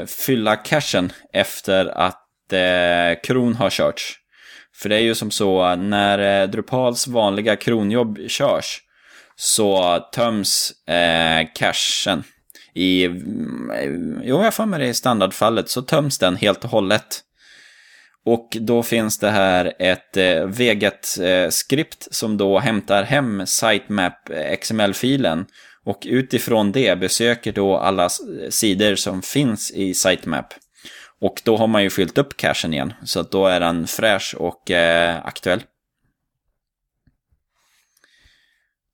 fylla cachen efter att kron har körts. För det är ju som så när eh, Drupals vanliga kronjobb körs så töms eh, cashen i, mm, jo jag får med det i standardfallet, så töms den helt och hållet. Och då finns det här ett eh, Veget-skript eh, som då hämtar hem sitemap eh, XML-filen och utifrån det besöker då alla sidor som finns i sitemap. Och då har man ju fyllt upp cachen igen, så att då är den fräsch och eh, aktuell.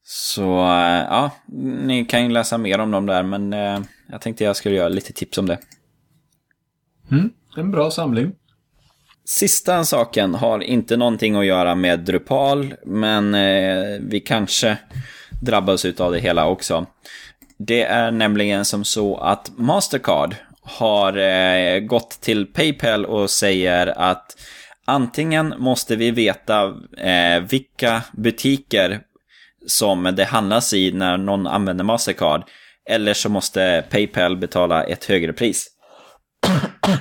Så eh, ja, ni kan ju läsa mer om dem där, men eh, jag tänkte jag skulle göra lite tips om det. Mm, en bra samling. Sista saken har inte någonting att göra med Drupal, men eh, vi kanske drabbas av det hela också. Det är nämligen som så att Mastercard har eh, gått till Paypal och säger att antingen måste vi veta eh, vilka butiker som det handlas i när någon använder Mastercard. Eller så måste Paypal betala ett högre pris. <clears throat>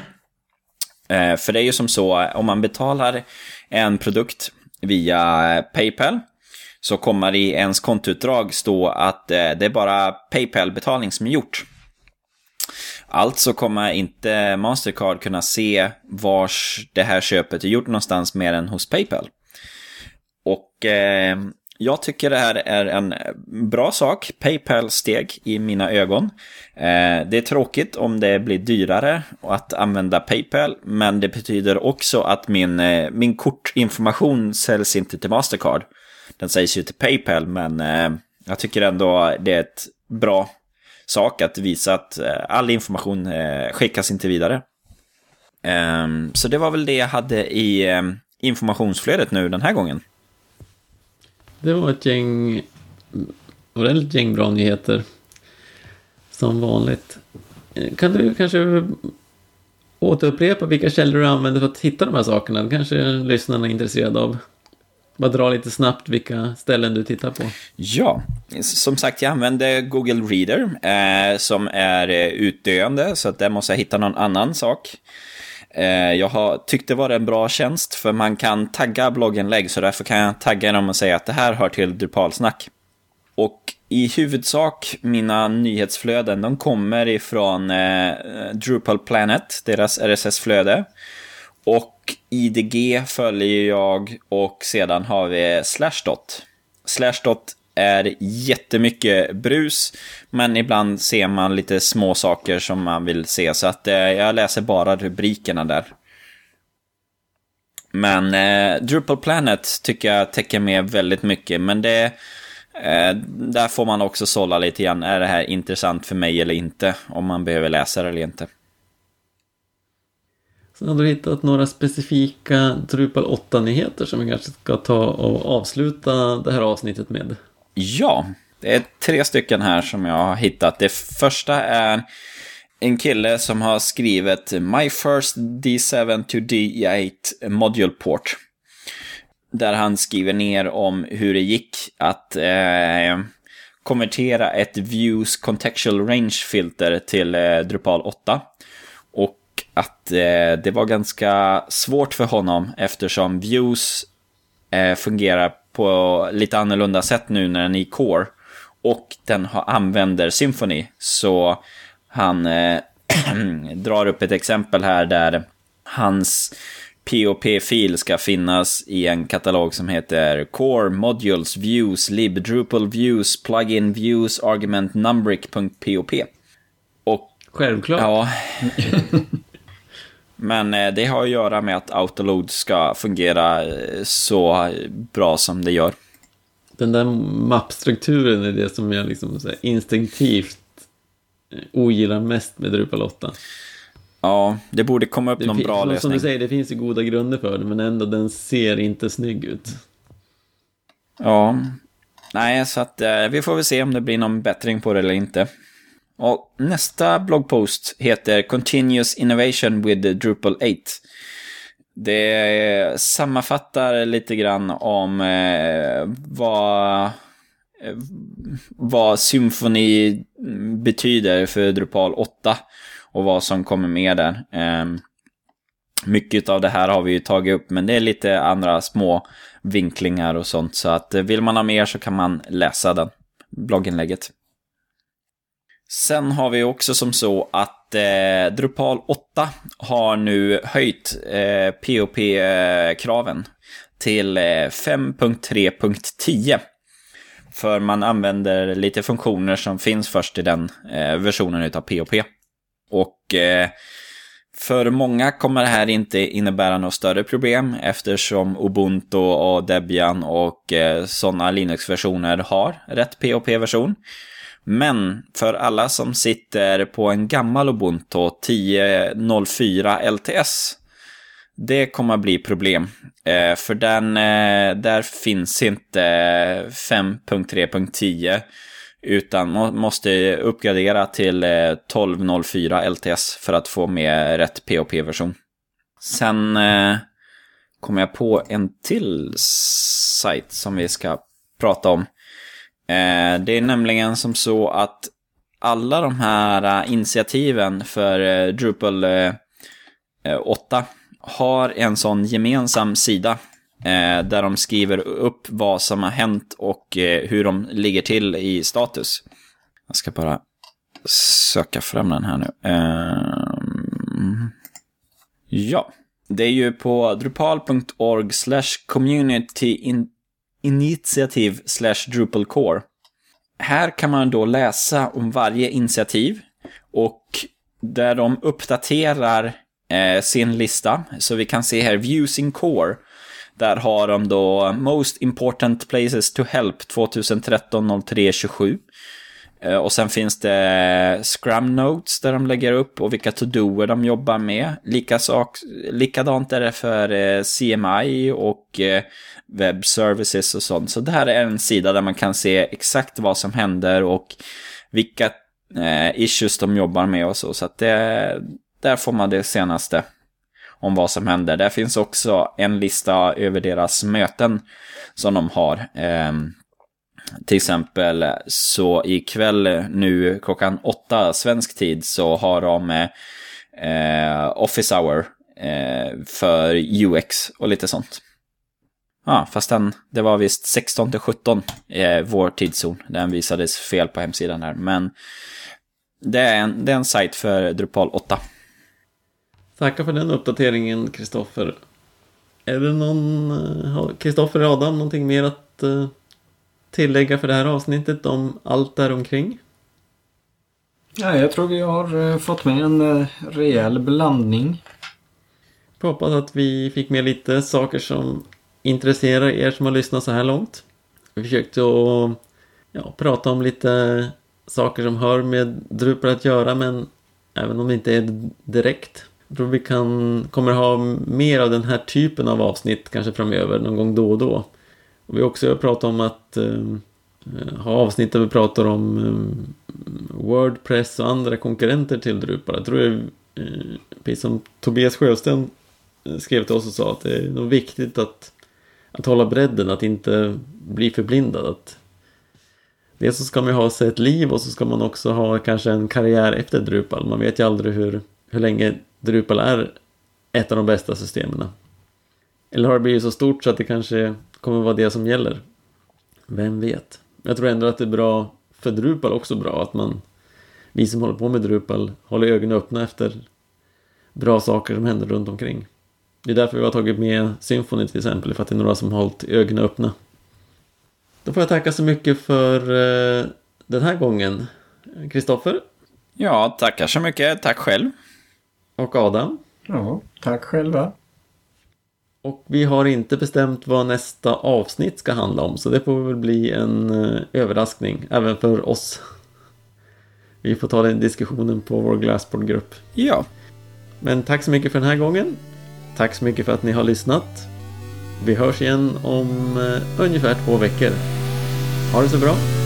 Eh, för det är ju som så, om man betalar en produkt via Paypal så kommer i ens kontoutdrag stå att eh, det är bara Paypal-betalning som är gjort. Alltså kommer inte Mastercard kunna se vars det här köpet är gjort någonstans mer än hos Paypal. Och eh, Jag tycker det här är en bra sak, Paypal-steg i mina ögon. Eh, det är tråkigt om det blir dyrare att använda Paypal, men det betyder också att min, eh, min kortinformation säljs inte till Mastercard. Den sägs ju till Paypal, men eh, jag tycker ändå det är ett bra sak att visa att eh, all information eh, skickas inte vidare. Ehm, så det var väl det jag hade i ehm, informationsflödet nu den här gången. Det var ett gäng, ordentligt gäng bra nyheter. Som vanligt. Eh, kan du kanske återupprepa vilka källor du använder för att hitta de här sakerna? Det kanske lyssnarna är intresserade av. Bara dra lite snabbt vilka ställen du tittar på. Ja, som sagt jag använder Google Reader eh, som är eh, utdöende så att där måste jag hitta någon annan sak. Eh, jag har tyckt det var en bra tjänst för man kan tagga blogginlägg så därför kan jag tagga dem och säga att det här hör till Drupalsnack. Och i huvudsak mina nyhetsflöden de kommer ifrån eh, Drupal Planet, deras RSS-flöde. Och IDG följer jag och sedan har vi Slashdot. Slashdot är jättemycket brus, men ibland ser man lite små saker som man vill se. Så att eh, jag läser bara rubrikerna där. Men eh, Drupal Planet tycker jag täcker med väldigt mycket, men det... Eh, där får man också sålla lite grann. Är det här intressant för mig eller inte? Om man behöver läsa det eller inte. Sen har du hittat några specifika Drupal 8-nyheter som vi kanske ska ta och avsluta det här avsnittet med. Ja, det är tre stycken här som jag har hittat. Det första är en kille som har skrivit My first D7 to D8 module port. Där han skriver ner om hur det gick att eh, konvertera ett Views Contextual Range filter till eh, Drupal 8. Att eh, det var ganska svårt för honom eftersom Views eh, fungerar på lite annorlunda sätt nu när den är i Core. Och den har, använder Symfony. Så han eh, <clears throat> drar upp ett exempel här där hans POP-fil ska finnas i en katalog som heter Core Modules Views Lib Drupal Views Plugin Views Argument Numbric.pop. Och... Självklart. Ja. <laughs> Men eh, det har att göra med att autoload ska fungera eh, så bra som det gör. Den där mappstrukturen är det som jag liksom instinktivt eh, ogillar mest med Drupal 8. Ja, det borde komma upp det någon bra lösning. Som du säger, det finns ju goda grunder för det, men ändå den ser inte snygg ut. Ja, nej, så att vi får väl se om det blir någon bättring på det eller inte. Och nästa bloggpost heter Continuous Innovation with Drupal 8. Det sammanfattar lite grann om eh, vad, eh, vad Symfoni betyder för Drupal 8 och vad som kommer med där. Eh, mycket av det här har vi ju tagit upp, men det är lite andra små vinklingar och sånt. Så att eh, vill man ha mer så kan man läsa den blogginlägget. Sen har vi också som så att eh, Drupal 8 har nu höjt eh, POP-kraven eh, till eh, 5.3.10. För man använder lite funktioner som finns först i den eh, versionen av POP. Och eh, för många kommer det här inte innebära något större problem eftersom Ubuntu och Debian och eh, sådana Linux-versioner har rätt POP-version. Men för alla som sitter på en gammal Ubuntu 10.04 LTS, det kommer att bli problem. Eh, för den, eh, där finns inte 5.3.10 utan man måste uppgradera till eh, 1204LTS för att få med rätt POP-version. Sen kommer jag på en till sajt som vi ska prata om. Eh, det är nämligen som så att alla de här eh, initiativen för eh, Drupal 8 har en sån gemensam sida där de skriver upp vad som har hänt och hur de ligger till i status. Jag ska bara söka fram den här nu. Ehm, ja, det är ju på drupal.org community initiativ slash Drupal core. Här kan man då läsa om varje initiativ och där de uppdaterar eh, sin lista. Så vi kan se här, Views in Core. Där har de då Most Important Places to Help 2013 03 27. Och sen finns det Scrum Notes där de lägger upp och vilka to-doer de jobbar med. Lika sak, likadant är det för eh, CMI och eh, Web Services och sånt. Så det här är en sida där man kan se exakt vad som händer och vilka eh, issues de jobbar med och så. Så att det, där får man det senaste om vad som händer. Där finns också en lista över deras möten som de har. Eh, till exempel så ikväll nu klockan åtta svensk tid så har de eh, Office Hour eh, för UX och lite sånt. Ja, fast den, det var visst 16 till 17 eh, vår tidszon. Den visades fel på hemsidan här. Men det är en, det är en sajt för Drupal 8. Tackar för den uppdateringen, Kristoffer. Är det någon... Kristoffer och Adam, någonting mer att uh, tillägga för det här avsnittet om allt däromkring? Ja, jag tror vi har uh, fått med en rejäl blandning. Jag hoppas att vi fick med lite saker som intresserar er som har lyssnat så här långt. Vi försökte att ja, prata om lite saker som hör med Drupal att göra men även om det inte är direkt. Jag tror vi kan, kommer ha mer av den här typen av avsnitt kanske framöver, någon gång då och då. Och vi har också pratat om att eh, ha avsnitt där vi pratar om eh, Wordpress och andra konkurrenter till Drupal. Jag tror det är eh, precis som Tobias Sjösten eh, skrev till oss och sa att det är nog viktigt att, att hålla bredden, att inte bli förblindad. Att dels så ska man ju ha sig ett liv och så ska man också ha kanske en karriär efter Drupal. Man vet ju aldrig hur, hur länge Drupal är ett av de bästa systemen. Eller har det blivit så stort så att det kanske kommer vara det som gäller? Vem vet? Jag tror ändå att det är bra för Drupal också bra att man vi som håller på med Drupal håller ögonen öppna efter bra saker som händer runt omkring. Det är därför vi har tagit med Symfony till exempel, för att det är några som har hållit ögonen öppna. Då får jag tacka så mycket för eh, den här gången. Kristoffer? Ja, tackar så mycket. Tack själv. Och Adam? Ja, tack själva. Och vi har inte bestämt vad nästa avsnitt ska handla om, så det får väl bli en uh, överraskning även för oss. Vi får ta den diskussionen på vår Glassboard-grupp. Ja. Men tack så mycket för den här gången. Tack så mycket för att ni har lyssnat. Vi hörs igen om eh, ungefär två veckor. Ha det så bra.